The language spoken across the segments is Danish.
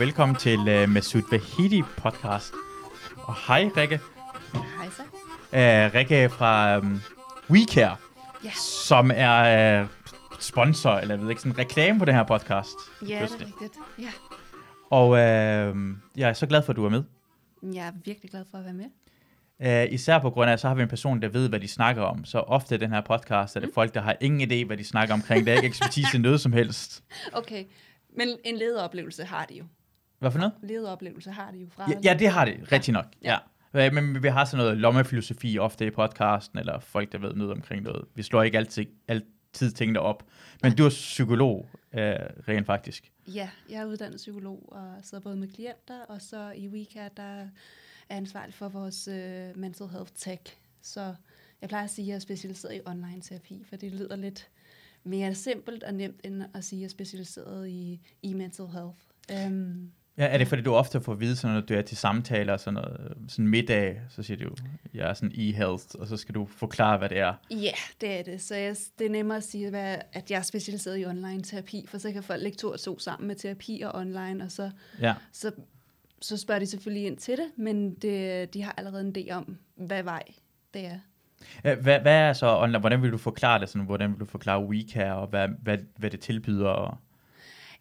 Og velkommen til uh, Masoud Vahidi podcast. Og hej, Rikke. Hej så. Uh, Rikke fra um, WeCare, Ja. som er uh, sponsor, eller jeg ved ikke, sådan reklame på den her podcast. Ja, det er rigtigt. Ja. Og uh, jeg er så glad for, at du er med. Jeg er virkelig glad for at være med. Uh, især på grund af, så har vi en person, der ved, hvad de snakker om. Så ofte i den her podcast er det folk, der har ingen idé, hvad de snakker omkring. Der er ikke ekspertise i noget som helst. Okay, men en lederoplevelse har de jo. Hvad for noget? Lederoplevelse har de jo fra. Ja, ja det har det, rigtig nok. Ja. Ja. Men vi har sådan noget lommefilosofi ofte i podcasten, eller folk, der ved noget omkring noget. Vi slår ikke altid, altid tingene op. Men du er psykolog, øh, rent faktisk. ja, jeg er uddannet psykolog og sidder både med klienter, og så i WeCare, der er ansvarlig for vores øh, mental health tech. Så jeg plejer at sige, at jeg er specialiseret i online terapi, for det lyder lidt mere simpelt og nemt, end at sige, at jeg er specialiseret i, i mental health. Um, Ja, er det fordi, du ofte får at vide, sådan, når du er til samtaler, sådan noget, sådan middag, så siger du, jeg er sådan e-health, og så skal du forklare, hvad det er. Ja, det er det. Så jeg, det er nemmere at sige, hvad, at jeg er specialiseret i online terapi, for så kan folk lægge to og to sammen med terapi og online, og så, Ja. så, så spørger de selvfølgelig ind til det, men det, de har allerede en idé om, hvad vej det er. Hvad, hvad er så online? Hvordan vil du forklare det? Sådan, hvordan vil du forklare WeCare, og hvad, hvad, hvad det tilbyder? Og...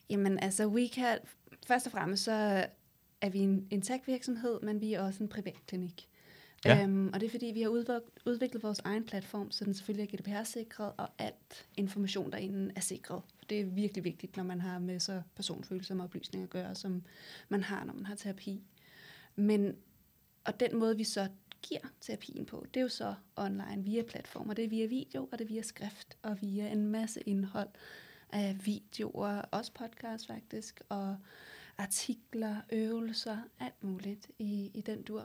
Jamen altså, WeCare, først og fremmest så er vi en, en tech-virksomhed, men vi er også en privatklinik. Ja. Øhm, og det er fordi, vi har udviklet vores egen platform, så den selvfølgelig er GDPR-sikret, og alt information derinde er sikret. Det er virkelig vigtigt, når man har med så personfølsomme oplysninger at gøre, som man har, når man har terapi. Men, og den måde, vi så giver terapien på, det er jo så online via platformer. Det er via video, og det er via skrift, og via en masse indhold af videoer, også podcast faktisk, og artikler, øvelser, alt muligt i, i den dur.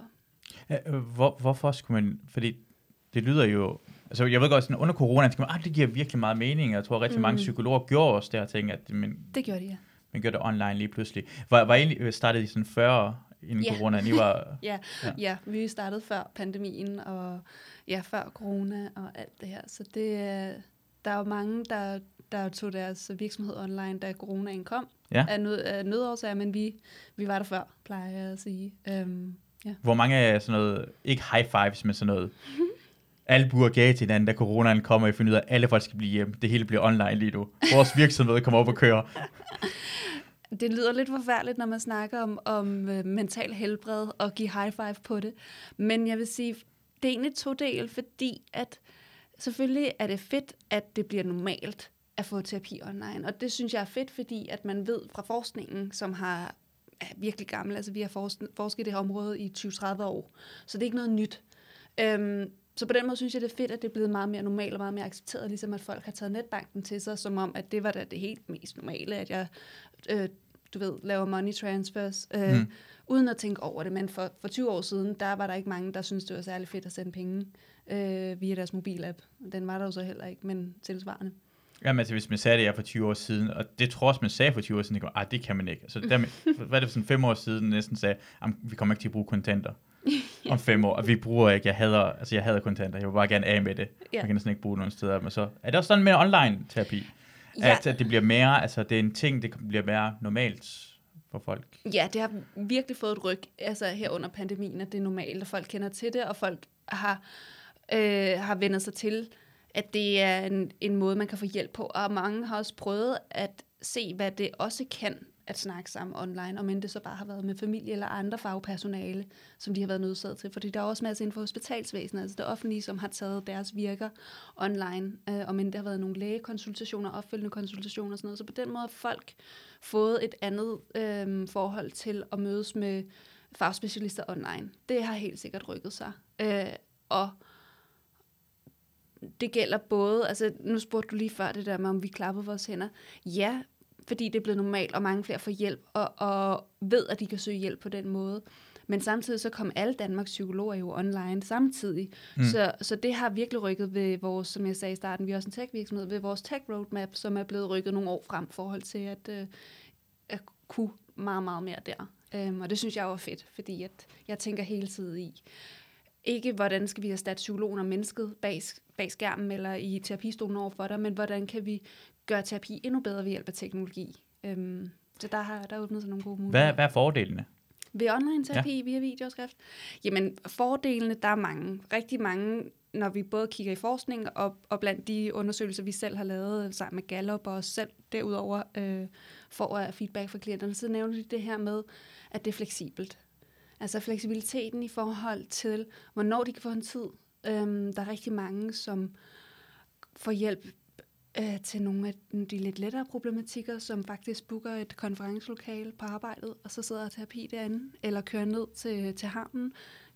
Ja, øh, Hvor, hvorfor skulle man, fordi det lyder jo, altså jeg ved godt, sådan under corona, tænker man, ah, det giver virkelig meget mening, og jeg tror rigtig mm. mange psykologer gjorde også det, og tænkte, at man, Det gjorde de, ja. man gjorde det online lige pludselig. Var, var egentlig, startede I sådan før, inden Ja. corona, I var, Ja, Ja. ja. ja, vi startede før pandemien, og ja, før corona og alt det her. Så det, øh, der er jo mange, der, der tog deres virksomhed online, da coronaen kom, Ja. af, nød, af nødårsager, men vi, vi var der før, plejer jeg at sige. Øhm, ja. hvor mange af sådan noget, ikke high fives, men sådan noget, albuer gav til hinanden, da coronaen kommer, og I finder ud af, at alle folk skal blive hjemme. Det hele bliver online lige nu. Vores virksomhed kommer op og kører. Det lyder lidt forfærdeligt, når man snakker om, om øh, mental helbred og give high five på det. Men jeg vil sige, det er egentlig to del, fordi at selvfølgelig er det fedt, at det bliver normalt at få terapi online. Og det synes jeg er fedt, fordi at man ved fra forskningen, som har er virkelig gammel, altså vi har forsket, i det her område i 20-30 år, så det er ikke noget nyt. Øhm, så på den måde synes jeg, det er fedt, at det er blevet meget mere normalt og meget mere accepteret, ligesom at folk har taget netbanken til sig, som om, at det var da det helt mest normale, at jeg, øh, du ved, laver money transfers, øh, mm. uden at tænke over det. Men for, for 20 år siden, der var der ikke mange, der syntes, det var særlig fedt at sende penge øh, via deres mobilapp. Den var der jo så heller ikke, men tilsvarende. Jamen altså, hvis man sagde det her for 20 år siden, og det tror jeg også, man sagde for 20 år siden, det, ah, det kan man ikke. Altså, der, hvad er det for sådan fem år siden, næsten sagde, "Jamen, vi kommer ikke til at bruge kontanter om fem år, og vi bruger ikke, jeg hader, altså jeg hader kontanter, jeg vil bare gerne af med det. Ja. Man kan næsten ikke bruge nogen steder. Men så er det også sådan med online terapi, Ja. at, at det bliver mere, altså det er en ting, det bliver mere normalt for folk. Ja, det har virkelig fået et ryg, altså her under pandemien, at det er normalt, og folk kender til det, og folk har, øh, har vendt sig til, at det er en, en måde, man kan få hjælp på. Og mange har også prøvet at se, hvad det også kan at snakke sammen online, om end det så bare har været med familie eller andre fagpersonale, som de har været nødsaget til. Fordi der er også masser inden for hospitalsvæsenet, altså det offentlige, som har taget deres virker online, øh, om end det har været nogle lægekonsultationer, opfølgende konsultationer og sådan noget. Så på den måde har folk fået et andet øh, forhold til at mødes med fagspecialister online. Det har helt sikkert rykket sig. Øh, og det gælder både, altså nu spurgte du lige før det der med, om vi klappede vores hænder. Ja, fordi det er blevet normalt, og mange flere får hjælp, og, og ved, at de kan søge hjælp på den måde. Men samtidig så kom alle Danmarks psykologer jo online samtidig. Mm. Så, så det har virkelig rykket ved vores, som jeg sagde i starten, vi er også en tech-virksomhed, ved vores tech roadmap, som er blevet rykket nogle år frem i forhold til at, øh, at kunne meget, meget mere der. Um, og det synes jeg var fedt, fordi at jeg tænker hele tiden i, ikke hvordan skal vi erstatte psykologen og mennesket bag, bag skærmen eller i terapistolen overfor dig, men hvordan kan vi gøre terapi endnu bedre ved hjælp af teknologi. Øhm, Så der har der er åbnet sig nogle gode Hvad, muligheder. hvad er fordelene? Ved online terapi ja. via videoskrift? Jamen, fordelene, der er mange. Rigtig mange, når vi både kigger i forskning og, og blandt de undersøgelser, vi selv har lavet sammen med Gallup og os selv derudover øh, får feedback fra klienterne, så nævner de det her med, at det er fleksibelt. Altså fleksibiliteten i forhold til, hvornår de kan få en tid. Øhm, der er rigtig mange, som får hjælp øh, til nogle af de lidt lettere problematikker, som faktisk booker et konferencelokale på arbejdet, og så sidder terapi derinde, eller kører ned til, til havnen,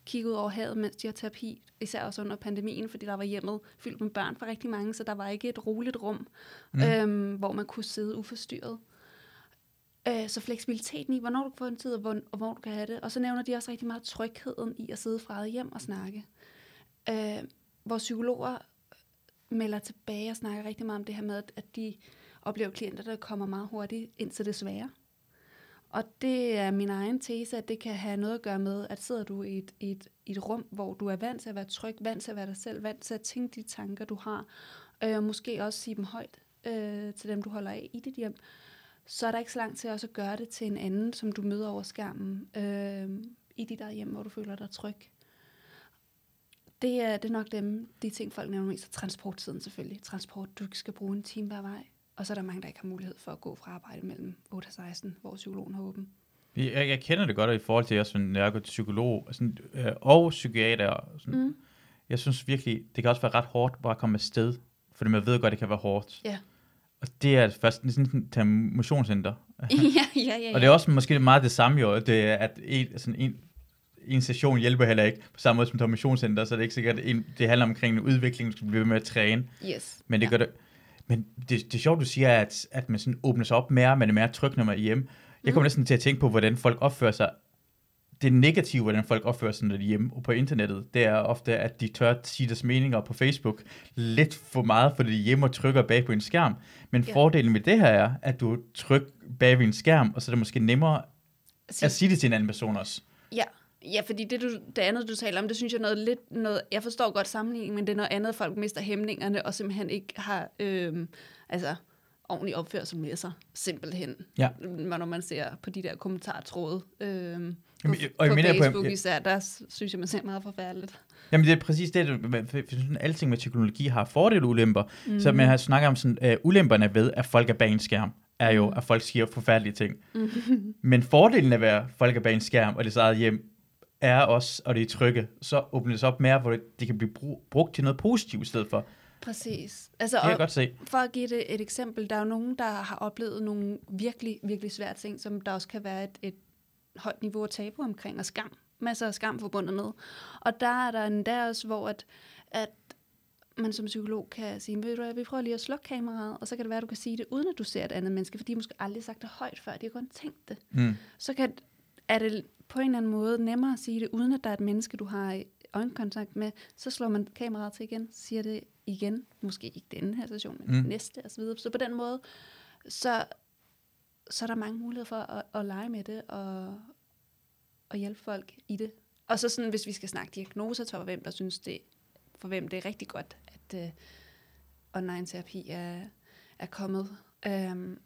kigger ud over havet, mens de har terapi, især også under pandemien, fordi der var hjemmet fyldt med børn for rigtig mange, så der var ikke et roligt rum, mm. øhm, hvor man kunne sidde uforstyrret. Øh, så fleksibiliteten i, hvornår du kan få en tid, og hvor, og hvor du kan have det. Og så nævner de også rigtig meget trygheden i at sidde fra hjem og snakke. Øh, hvor psykologer melder tilbage og snakker rigtig meget om det her med, at- de oplever klienter, der kommer meget hurtigt ind til det svære. Og det er min egen tese, at det kan have noget at gøre med, at sidder du i et, i et, i et rum, hvor du er vant til at være tryg, vant til at være dig selv, vant til at tænke de tanker, du har, øh, og måske også sige dem højt øh, til dem, du holder af i dit hjem, så er der ikke så langt til også at gøre det til en anden, som du møder over skærmen øh, i dit eget hjem, hvor du føler dig tryg. Det er, det er nok dem, de ting, folk nævner mest. Og Transporttiden selvfølgelig. Transport, du skal bruge en time hver vej. Og så er der mange, der ikke har mulighed for at gå fra arbejde mellem 8 og 16, hvor psykologen har åben. Jeg, jeg kender det godt i forhold til, også, når jeg går til psykolog og, sådan, øh, og psykiater. Og sådan. Mm. Jeg synes virkelig, det kan også være ret hårdt bare at komme afsted. Fordi man ved godt, det kan være hårdt. Ja. Og det er først sådan til motionscenter. ja, ja, ja, ja. Og det er også måske meget det samme jo, det er, at en, sådan en, en session hjælper heller ikke på samme måde som motionscenter, så det er ikke sikkert, at det handler omkring en udvikling, du skal blive ved med at træne. Yes. Men det ja. gør det. Men det, det er sjovt, du siger, at, at man sådan åbner sig op mere, man er mere tryg, når man er hjemme. Jeg kommer Mm. næsten til at tænke på, hvordan folk opfører sig. Det negative, hvordan folk opfører sig, når de er hjemme og på internettet, det er ofte, at de tør at sige deres meninger på Facebook lidt for meget, fordi de er hjemme og trykker bag på en skærm. Men Ja. fordelen med det her er, at du trykker bag ved en skærm, og så er det måske nemmere at sige det til en anden person også. Ja, ja fordi det, du, det andet, du taler om, det synes jeg er noget lidt... Noget, jeg forstår godt sammenligningen, men det er noget andet, folk mister hæmningerne, og simpelthen ikke har øhm, altså, ordentlig opførsel med sig, simpelthen. Ja. Når man ser på de der kommentartråde øhm, på, og på mener på- Facebook især, der synes jeg, man ser meget forfærdeligt. Jamen det er præcis det, sådan, alting med teknologi har fordele og ulemper. Mm. Så man har snakket om sådan, uh, ulemperne ved, at folk er bag en skærm, er jo, at folk siger forfærdelige ting. Mm. Men fordelen af at være folk er bag en skærm, og det eget hjem, er også, og det er trygge, så det sig op mere, hvor det, det kan blive bru- brugt til noget positivt i stedet for. Det Præcis. Altså, kan jeg godt se. For at give det et eksempel, der er jo nogen, der har oplevet nogle virkelig, virkelig svære ting, som der også kan være et, et højt niveau af tabu omkring, og skam. Masser af skam forbundet med. Og der er der endda også, hvor at, at man som psykolog kan sige, ved du hvad, vi prøver lige at slukke kameraet, og så kan det være, at du kan sige det, uden at du ser et andet menneske, fordi de måske aldrig sagt det højt før, de har kun tænkt det. Mm. Så kan, er det på en eller anden måde nemmere at sige det, uden at der er et menneske, du har i øjenkontakt med, så slår man kameraet til igen, siger det igen, måske ikke denne her session, men Mm. næste og så videre. Så på den måde, så, så er der mange muligheder for at, at lege med det og, og hjælpe folk i det. Og så sådan, hvis vi skal snakke diagnoser, så hvem der synes det, for hvem det er rigtig godt, at uh, online terapi er, er kommet. Um,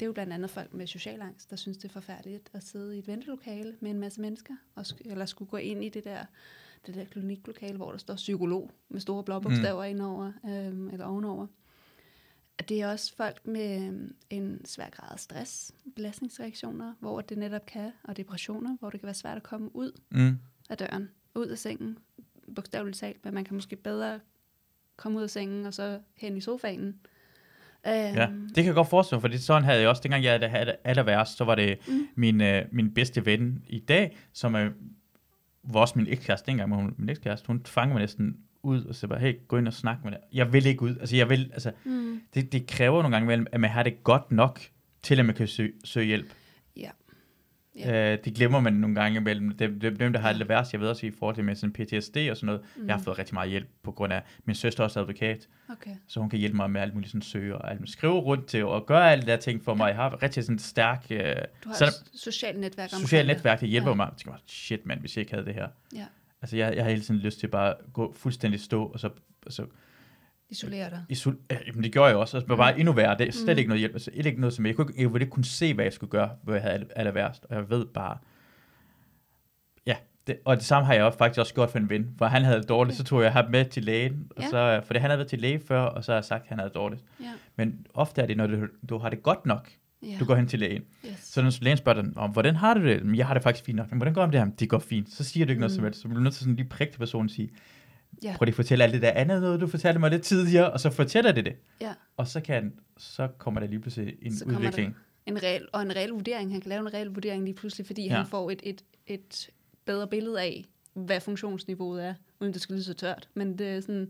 det er jo blandt andet folk med social angst, der synes, det er forfærdeligt at sidde i et ventelokale med en masse mennesker, og sk- eller skulle gå ind i det der, det der kliniklokale, hvor der står psykolog med store blå bogstaver mm. indover, øhm, eller ovenover. Det er også folk med øhm, en svær grad af stress, belastningsreaktioner, hvor det netop kan, og depressioner, hvor det kan være svært at komme ud Mm. af døren, ud af sengen, bogstaveligt talt, men man kan måske bedre komme ud af sengen, og så hen i sofaen. Øhm, Ja, det kan jeg godt forestille mig, for det sådan havde jeg også, dengang jeg havde det aller værst, så var det mm. min, øh, min bedste ven i dag, som er, var også min ekskæreste dengang, men hun, min ekskæreste, hun fangede mig næsten ud, og så bare, hey, gå ind og snak med det. Jeg vil ikke ud, altså jeg vil, altså, mm, det, det kræver nogle gange at man har det godt nok, til at man kan søge, søge hjælp. Ja. Øh, det glemmer man nogle gange imellem. Dem, dem, dem der har det værst, jeg ved også i forhold til med sådan PTSD og sådan noget, mm. jeg har fået rigtig meget hjælp på grund af, min søster er også advokat, Okay. så hun kan hjælpe mig med alt muligt sådan søge og alt muligt. Skrive rundt til og gøre alle de der ting for mig. Jeg har rigtig sådan stærk øh, Du har et socialt netværk omkring socialt netværk, der hjælper Ja. mig. Jeg tænker, bare, shit mand, hvis jeg ikke havde det her. Ja. Altså jeg, jeg har hele tiden lyst til bare at gå fuldstændig stå, og så, og så Isolere dig. Isol- ja, jamen, det gjorde jeg også. Altså, det var bare endnu værre. Det er slet Mm. ikke noget hjælp. Altså, ikke noget, som jeg, kunne, ikke- jeg ville ikke kunne se, hvad jeg skulle gøre, hvor jeg havde aller, værst. Og jeg ved bare... Ja, det, og det samme har jeg også, faktisk også gjort for en ven. Hvor han havde det dårligt, så tog jeg ham med til lægen. Og Ja. så, for det, han havde været til læge før, og så har jeg sagt, at han havde det dårligt. Ja. Men ofte er det, når du, du har det godt nok, ja. du går hen til lægen. Yes. Så når lægen spørger dig, om, hvordan har du det? Men jeg har det faktisk fint nok. Men hvordan går det med det her? Det går fint. Så siger du ikke noget Mm. som helst. Så bliver du nødt til sådan lige prikke til personen og sige, Ja. prøv lige at fortælle alt det der andet noget, du fortalte mig lidt tidligere, og så fortæller det det. Ja. Og så, kan, så kommer der lige pludselig en Så udvikling. En reel, og en reel vurdering. Han kan lave en reel vurdering lige pludselig, fordi Ja. han får et, et, et bedre billede af, hvad funktionsniveauet er, uden det skal lyde så tørt. Men det er sådan,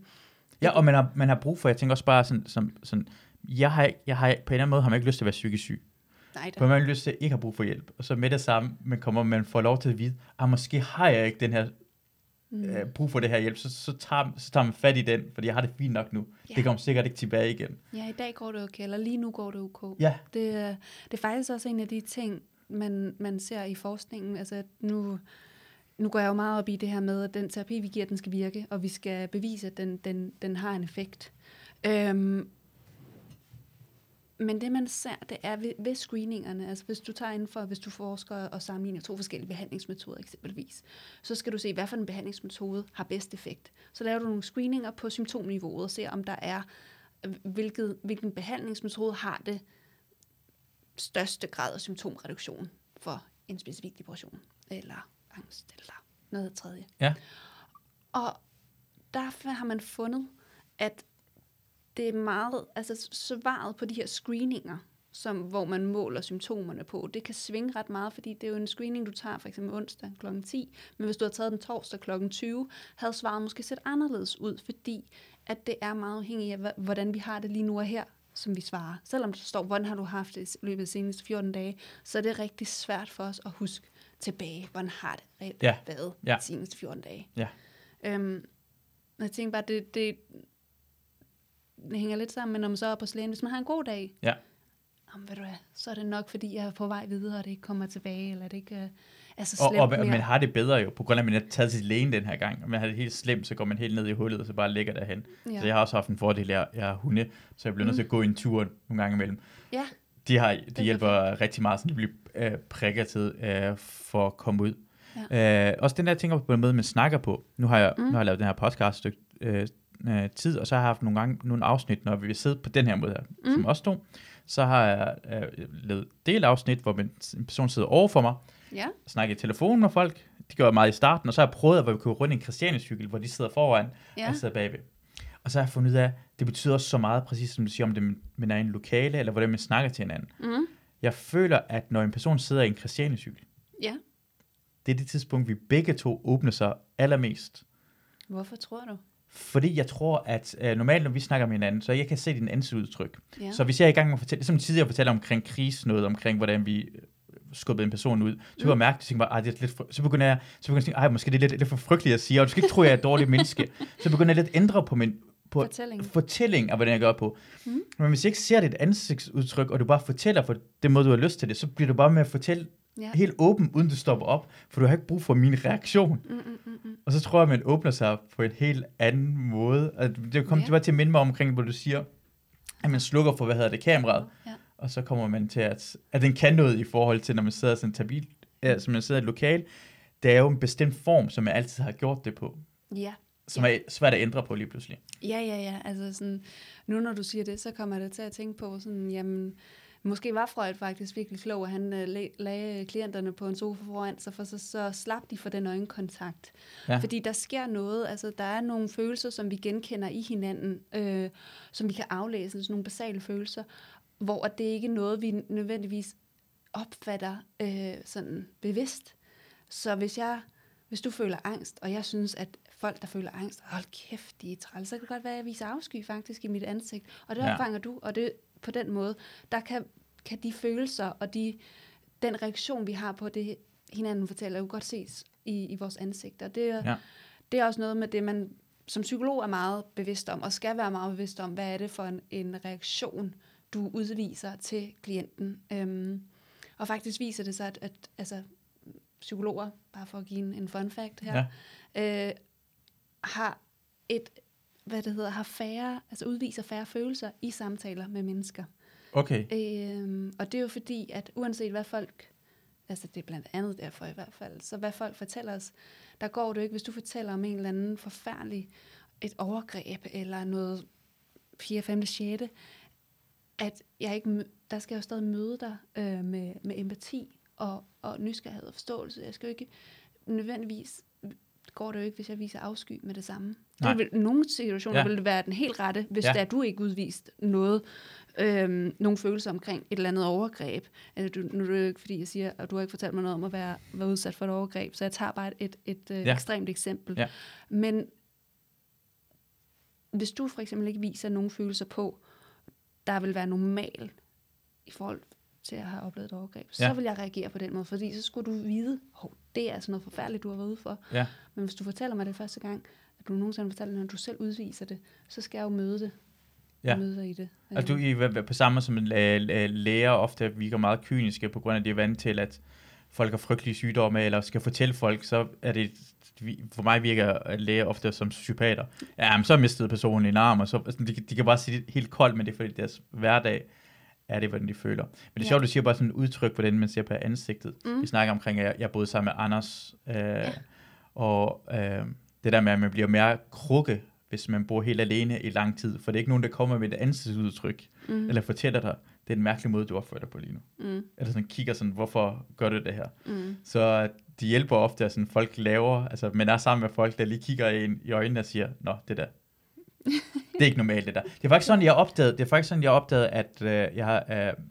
Ja, og man har, man har brug for, jeg tænker også bare sådan, som, sådan jeg har, jeg har, på en eller anden måde har man ikke lyst til at være psykisk syg. nej På en måde har man lyst til at ikke have brug for hjælp. Og så med det samme, man kommer, man får lov til at vide, at måske har jeg ikke den her, Mm. øh, brug for det her hjælp, så, så, tager, så tager man fat i den, fordi jeg har det fint nok nu. Ja. Det kommer sikkert ikke tilbage igen. Ja, i dag går det okay, eller lige nu går det ok. Ja, Det, er- det er faktisk også en af de ting, man, man ser i forskningen. Altså at nu, nu går jeg jo meget op i det her med, at den terapi, vi giver, den skal virke, og vi skal bevise, at den, den, den har en effekt. Øhm, men det man ser, det er ved, ved screeningerne, altså hvis du tager inden for, hvis du forsker og sammenligner to forskellige behandlingsmetoder eksempelvis, så skal du se, hvad for en behandlingsmetode har bedst effekt. Så laver du nogle screeninger på symptomniveauet og ser, om der er, hvilket, hvilken behandlingsmetode har det største grad af symptomreduktion for en specifik depression, eller angst, eller noget tredje. Ja. Og derfor har man fundet, at det er meget, altså svaret på de her screeninger, som, hvor man måler symptomerne på, det kan svinge ret meget, fordi det er jo en screening, du tager for eksempel onsdag kl. 10, men hvis du har taget den torsdag kl. 20, havde svaret måske set anderledes ud, fordi at det er meget afhængigt af, hvordan vi har det lige nu og her, som vi svarer. Selvom der står, hvordan har du haft det i løbet af de seneste 14 dage, så er det rigtig svært for os at huske tilbage, hvordan har det reelt Ja. været Ja. de seneste 14 dage. Ja. Øhm, jeg tænker bare, det, det hænger lidt sammen med, når man så er på lægen. Hvis man har en god dag, Ja. jamen, ved du hvad, så er det nok, fordi jeg er på vej videre, og det ikke kommer tilbage, eller det ikke øh, er så og, slemt og, og mere. man har det bedre jo, på grund af, at man er taget til lægen den her gang. Og man har det helt slemt, så går man helt ned i hullet, og så bare ligger derhen. Ja. Så jeg har også haft en fordel, jeg, jeg har hunde, så jeg bliver nødt til at gå en tur nogle gange imellem. Ja, De, har, de hjælper rigtig meget, så de bliver øh, prikket til øh, for at komme ud. Ja. Øh, også den der ting på den måde, man snakker på. Nu har jeg, Mm. mm. nu har jeg lavet den her podcast øh, øh, tid, og så har jeg haft nogle gange nogle afsnit, når vi vil sidde på den her måde her, Mm. som også to. Så har jeg øh, lavet delafsnit, hvor en person sidder over for mig, ja, snakker i telefon med folk. Det gør jeg meget i starten, og så har jeg prøvet, hvor vi kunne rundt i en christianecykel, hvor de sidder foran, ja. og jeg sidder bagved. Og så har jeg fundet ud af, at det betyder også så meget, præcis som du siger, om det man er i en lokale, eller hvordan man snakker til hinanden. Mm. Jeg føler, at når en person sidder i en christianecykel, ja. det er det tidspunkt, vi begge to åbner sig allermest. Hvorfor tror du? Fordi jeg tror, at øh, normalt, når vi snakker med hinanden, så jeg kan se din ansigtsudtryk. Ja. Så hvis jeg er i gang med at fortælle, som tidligere fortæller omkring kris, noget omkring, hvordan vi øh, skubbede en person ud, så Mm. kan jeg mærke, at jeg det er lidt så begynder jeg, så begynder jeg at tænke, ej, måske det er lidt, lidt for frygteligt at sige, og du skal ikke tro, at jeg er et dårligt menneske. Så begynder jeg lidt at ændre på min på Fortælling. fortælling af, hvordan jeg gør på. Mm. Mm. Men hvis jeg ikke ser dit ansigtsudtryk, og du bare fortæller for den måde, du har lyst til det, så bliver du bare med at fortælle Ja. helt åben, uden du stopper op, for du har ikke brug for min reaktion. Mm, mm, mm, mm. Og så tror jeg, at man åbner sig på en helt anden måde. Og det kommer Ja. ja. til at minde mig omkring, hvor du siger, at man slukker for, hvad hedder det, kameraet, Ja. og så kommer man til, at, at den kan noget i forhold til, når man sidder sådan en tabil, ja, som man sidder i et lokal. Det er jo en bestemt form, som man altid har gjort det på, Ja. som er svært at ændre på lige pludselig. Ja, ja, ja. Altså sådan, nu når du siger det, så kommer da til at tænke på sådan, jamen, måske var Freud faktisk virkelig klog, at han lag, lagde klienterne på en sofa foran sig, for så, så slap de for den øjenkontakt. Ja. Ja. Fordi der sker noget, altså der er nogle følelser, som vi genkender i hinanden, øh, som vi kan aflæse, sådan nogle basale følelser, hvor det ikke er noget, vi nødvendigvis opfatter øh, sådan bevidst. Så hvis jeg hvis du føler angst, og jeg synes, at folk, der føler angst, hold kæft, de er træls, så kan det godt være, at jeg viser afsky faktisk i mit ansigt. Og det Ja. opfanger du, og det på den måde, der kan, kan de følelser og de, den reaktion, vi har på det, hinanden fortæller, jo godt ses i, i vores ansigter. Det, er- Ja. det er også noget med det, man som psykolog er meget bevidst om, og skal være meget bevidst om, hvad er det for en, en reaktion, du udviser til klienten. Øhm, og faktisk viser det sig, at, at altså, psykologer, bare for at give en, en fun fact her, Ja. øh, har et hvad det hedder, har færre, altså udviser færre følelser i samtaler med mennesker. Okay. Øhm, og det er jo fordi, at uanset hvad folk, altså det er blandt andet derfor i hvert fald, så hvad folk fortæller os, der går det jo ikke, hvis du fortæller om en eller anden forfærdelig, et overgreb eller noget 4., 5., 6., at jeg ikke, der skal jeg jo stadig møde dig øh, med, med empati og, og nysgerrighed og forståelse. Jeg skal jo ikke nødvendigvis går det jo ikke, hvis jeg viser afsky med det samme. Nej. Det vil, nogle situationer Ja. vil det være den helt rette, hvis Ja. ja. det er, du ikke udvist noget, øhm, nogle følelser omkring et eller andet overgreb. Altså, du, nu er det ikke, fordi jeg siger, at du har ikke fortalt mig noget om at være, være udsat for et overgreb, så jeg tager bare et, et, et øh, Ja. ekstremt eksempel. Ja. Men hvis du for eksempel ikke viser nogen følelser på, der vil være normal i forhold til at have oplevet et overgreb. Ja. så vil jeg reagere på den måde, fordi så skulle du vide, hov, det er altså noget forfærdeligt, du har været ude for. Ja. Men hvis du fortæller mig det første gang, at du nogensinde fortæller, når du selv udviser det, så skal jeg jo møde det. Ja. Møde dig i det. Og du I, er på samme som en læ- læ- læger ofte virker meget kyniske på grund af, at de er vant til, at folk har frygtelige sygdomme, eller skal fortælle folk, så er det, for mig virker læger ofte som psykopater. Ja, men så mistede personen en arm, og så, altså, de, de kan bare sige det helt koldt, men det er fordi deres hverdag er det, hvordan de føler. Men det er Ja. sjovt, du siger bare sådan et udtryk, hvordan man ser på ansigtet. Mm. Vi snakker omkring, at jeg, jeg boede sammen med Anders, øh, ja. og øh, det der med, at man bliver mere krukke, hvis man bor helt alene i lang tid, for det er ikke nogen, der kommer med et ansigtsudtryk, Mm. eller fortæller dig, det er en mærkelig måde, du opfører dig på lige nu. Mm. Eller sådan kigger sådan, hvorfor gør du det her? Mm. Så de hjælper ofte, at sådan folk laver, altså man er sammen med folk, der lige kigger en i øjnene og siger, nå, det der, det er ikke normalt det der. Det er faktisk sådan, jeg opdagede, det er faktisk sådan, jeg opdagede, at øh, jeg har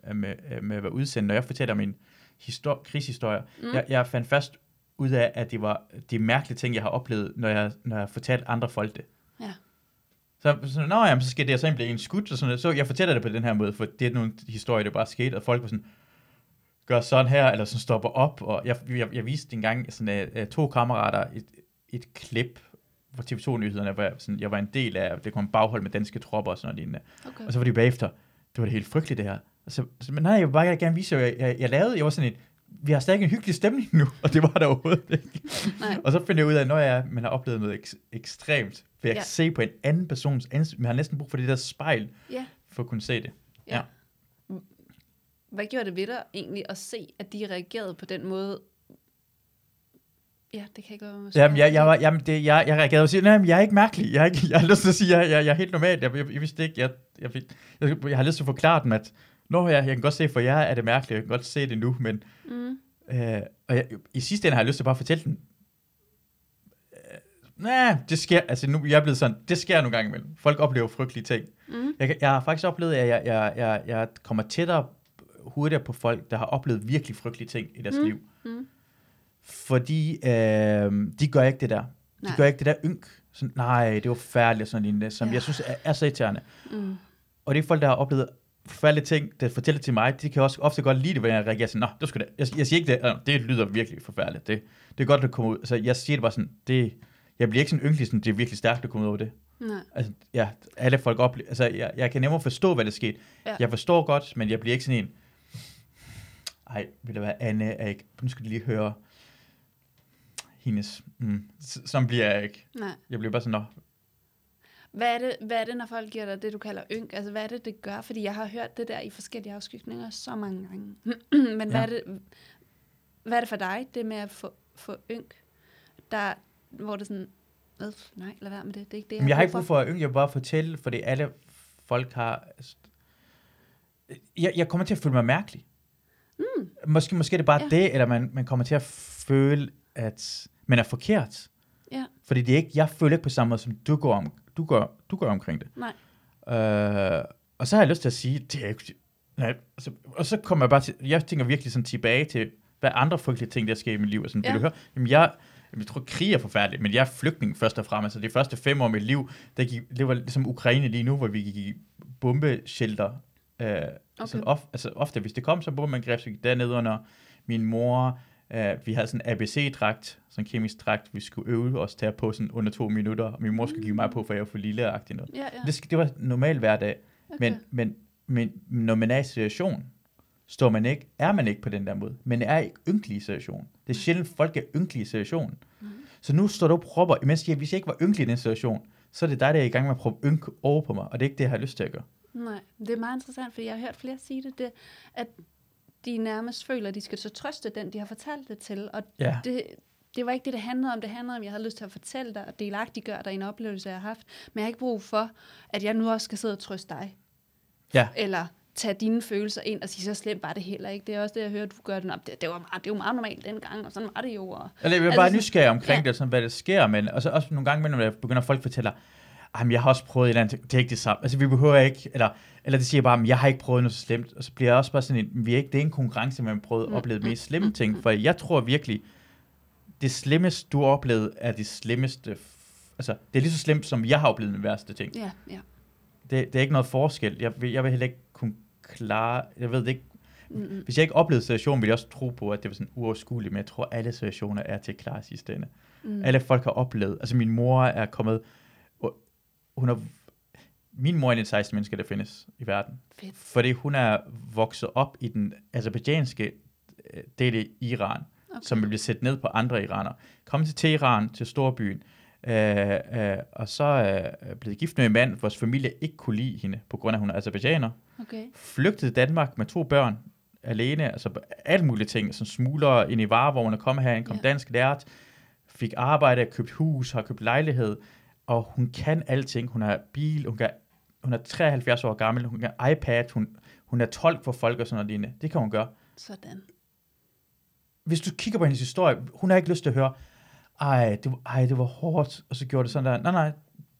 øh, med, øh, med at være udsendt, når jeg fortæller min histor- krigshistorie, mm. jeg, jeg fandt først ud af, at det var de mærkelige ting, jeg har oplevet, når jeg, når jeg har fortalt andre folk det. Ja. Så, så, nå, jamen, så skal det så blive en skud, og sådan noget. Så jeg fortæller det på den her måde, for det er nogle historier, der bare skete, og folk var sådan, gør sådan her, eller sådan stopper op, og jeg, jeg, jeg viste en gang sådan, uh, to kammerater et, et klip på TV2-nyhederne, hvor jeg, sådan, jeg var en del af, det kom baghold med danske tropper og sådan noget lignende. Okay. Og så var de bagefter, det var det helt frygteligt det her. Og så, så, men nej, jeg vil bare gerne vise, hvad jeg, jeg, jeg lavede. Jeg var sådan en, vi har stadig en hyggelig stemning nu, og det var der overhovedet ikke. Nej. Og så finder jeg ud af, at når jeg, man har oplevet noget ek- ekstremt, ved at Ja. ja. se på en anden persons ansigt, man har næsten brug for det der spejl, Ja. for at kunne se det. Ja. Hvad gjorde det ved dig egentlig at se, at de reagerede på den måde? Ja, det kan jeg ikke være at Jamen, jeg, jeg, var, jamen det, jeg, jeg reagerede og siger, nej, jeg er ikke mærkelig. Jeg, er ikke, jeg har lyst til at sige, jeg, jeg, jeg er helt normal. Jeg, jeg, jeg vidste ikke, jeg, jeg, jeg, jeg, jeg har lyst til at forklare dem, at Nå, jeg, jeg kan godt se, for jer er det mærkeligt, jeg kan godt se det nu, men Mm. øh, og jeg, i sidste ende har jeg lyst til bare at fortælle dem, øh, nej, det sker, altså nu jeg er blevet sådan, det sker nogle gange imellem. Folk oplever frygtelige ting. Mm. Jeg, jeg har faktisk oplevet, at jeg, jeg, jeg, jeg kommer tættere hurtigere på folk, der har oplevet virkelig frygtelige ting i deres Mm. liv. Mm. Fordi øh, de gør ikke det der. De Nej. gør ikke det der ynk. Sådan, nej, det var færdeligt og sådan lignende, som Ja. ja. jeg synes er, er så irriterende. Mm. Og det er folk, der har oplevet forfærdelige ting, der fortæller til mig, de kan også ofte godt lide det, hvor jeg reagerer sådan, nå, du skal det. Jeg, jeg siger ikke det, "Nå, det lyder virkelig forfærdeligt. Det, det er godt, at komme ud. Så jeg siger det bare sådan, det, jeg bliver ikke sådan ynkelig, sådan, det er virkelig stærkt at komme ud over det. Nej. Altså, ja, alle folk oplever, altså, jeg, jeg kan nemmere forstå, hvad der skete. Ja. Jeg forstår godt, men jeg bliver ikke sådan en, ej, vil det være Anne, er ikke, nu skal du lige høre, hendes, mm, sådan bliver jeg ikke. Nej. Jeg bliver bare sådan, nå, Hvad er, det, hvad er det, når folk giver dig det, du kalder ynk? Altså, hvad er det, det gør? Fordi jeg har hørt det der i forskellige afskygninger så mange gange. Men hvad, Ja. er det, hvad er det for dig, det med at få, få ynk? Der, hvor det sådan, øh, nej, lad være med det. Det er ikke det, Men jeg har ikke brug for at ynke, jeg vil bare fortælle, fordi alle folk har... Jeg, jeg kommer til at føle mig mærkelig. Mm. Måske, måske er det bare Ja. det, eller man, man kommer til at føle, at man er forkert. Ja, Fordi det er ikke, jeg føler ikke på samme måde, som du gør, om, du gør, du gør omkring det. nej. Øh, og så har jeg lyst til at sige, det er ikke... Nej, altså, og så kommer jeg bare til... Jeg tænker virkelig sådan tilbage til, hvad andre frygtelige ting, der sker i mit liv. Og sådan, Ja. Vil du høre? Jamen, jeg, jeg tror, krig er forfærdeligt, men jeg er flygtning først og fremmest. Altså, de første fem år af mit liv, der gik, det var ligesom Ukraine lige nu, hvor vi gik i bombeshelter. Øh, okay. sådan of, altså, ofte, hvis det kom, så bombeangreb, så gik dernede under min mor. Øh, vi havde sådan en ABC-dragt, sådan en kemisk dragt, vi skulle øve os til på sådan under to minutter. Og min mor skulle give mig på, for jeg var for lille noget. Ja, ja. Det, det var normal hverdag. Okay. Men, men, men når man er i situation, står man ikke, er man ikke på den der måde. Men er ikke ynkelig i situation. Det er sjældent, folk er ynkelige i situation. Mhm. Så nu står du og propper, imens jeg, hvis jeg ikke var ynkelig i den situation, så er det dig, der er i gang med at prøve ynk over på mig, og det er ikke det, jeg har lyst til at gøre. Nej, det er meget interessant, for jeg har hørt flere sige det, det at de nærmest føler, at de skal så trøste den, de har fortalt det til. Og Ja. det, det var ikke det, det handlede om. Det handlede om, at jeg havde lyst til at fortælle dig og delagtiggøre dig i en oplevelse, jeg har haft. Men jeg har ikke brug for, at jeg nu også skal sidde og trøste dig. Ja. Eller tage dine følelser ind og sige, så slemt var det heller ikke. Det er også det, jeg hører, du gør det. Nå, det, det, var meget, det var meget normalt dengang, og sådan var det jo. Og, Eller jeg er Altså bare nysgerrig omkring ja. det, sådan, hvad der sker, men og så også nogle gange, når begynder folk fortæller, jamen jeg har også prøvet et eller andet, det er ikke det samme. Altså vi behøver ikke, eller, eller det siger bare, "Men jeg har ikke prøvet noget så slemt, og så bliver jeg også bare sådan en, vi er ikke, det er ikke en konkurrence, har prøvet at Mm, opleve mm, mest slemme mm, ting, for jeg tror virkelig, det slemmeste, du har oplevet, er det slemmeste, altså det er lige så slemt, som jeg har oplevet den værste ting. ja, ja. Det, det er ikke noget forskel. Jeg, vil- jeg vil heller ikke kunne klare, jeg ved det ikke, Mm-mm. hvis jeg ikke oplevede situationen, ville jeg også tro på, at det var sådan uoverskueligt, men jeg tror, at alle situationer er til at klare sidste ende. Mm. Alle folk har oplevet. Altså min mor er kommet, hun er, min mor er en af de 16 mennesker, der findes i verden. Fedt. Fordi hun er vokset op i den azerbaijanske øh, del af Iran, okay. som vil blive set ned på andre iranere. Kom til Teheran, til storbyen, øh, øh, og så øh, blevet gift med en mand, vores familie ikke kunne lide hende, på grund af, at hun er azerbaijaner. Okay. Flygtede Danmark med to børn, alene, altså alle mulige ting, som smugler ind i varevogne, kom herhen, kom ja. dansk lært, fik arbejde, købt hus, har købt lejlighed, og hun kan alting. Hun har bil, hun, kan, hun er 73 år gammel, hun kan iPad, hun, hun er tolk for folk og sådan noget lignende. Det kan hun gøre. Sådan. Hvis du kigger på hendes historie, hun har ikke lyst til at høre, ej, det, var- ej, det var hårdt, og så gjorde det sådan der. Nej, nej,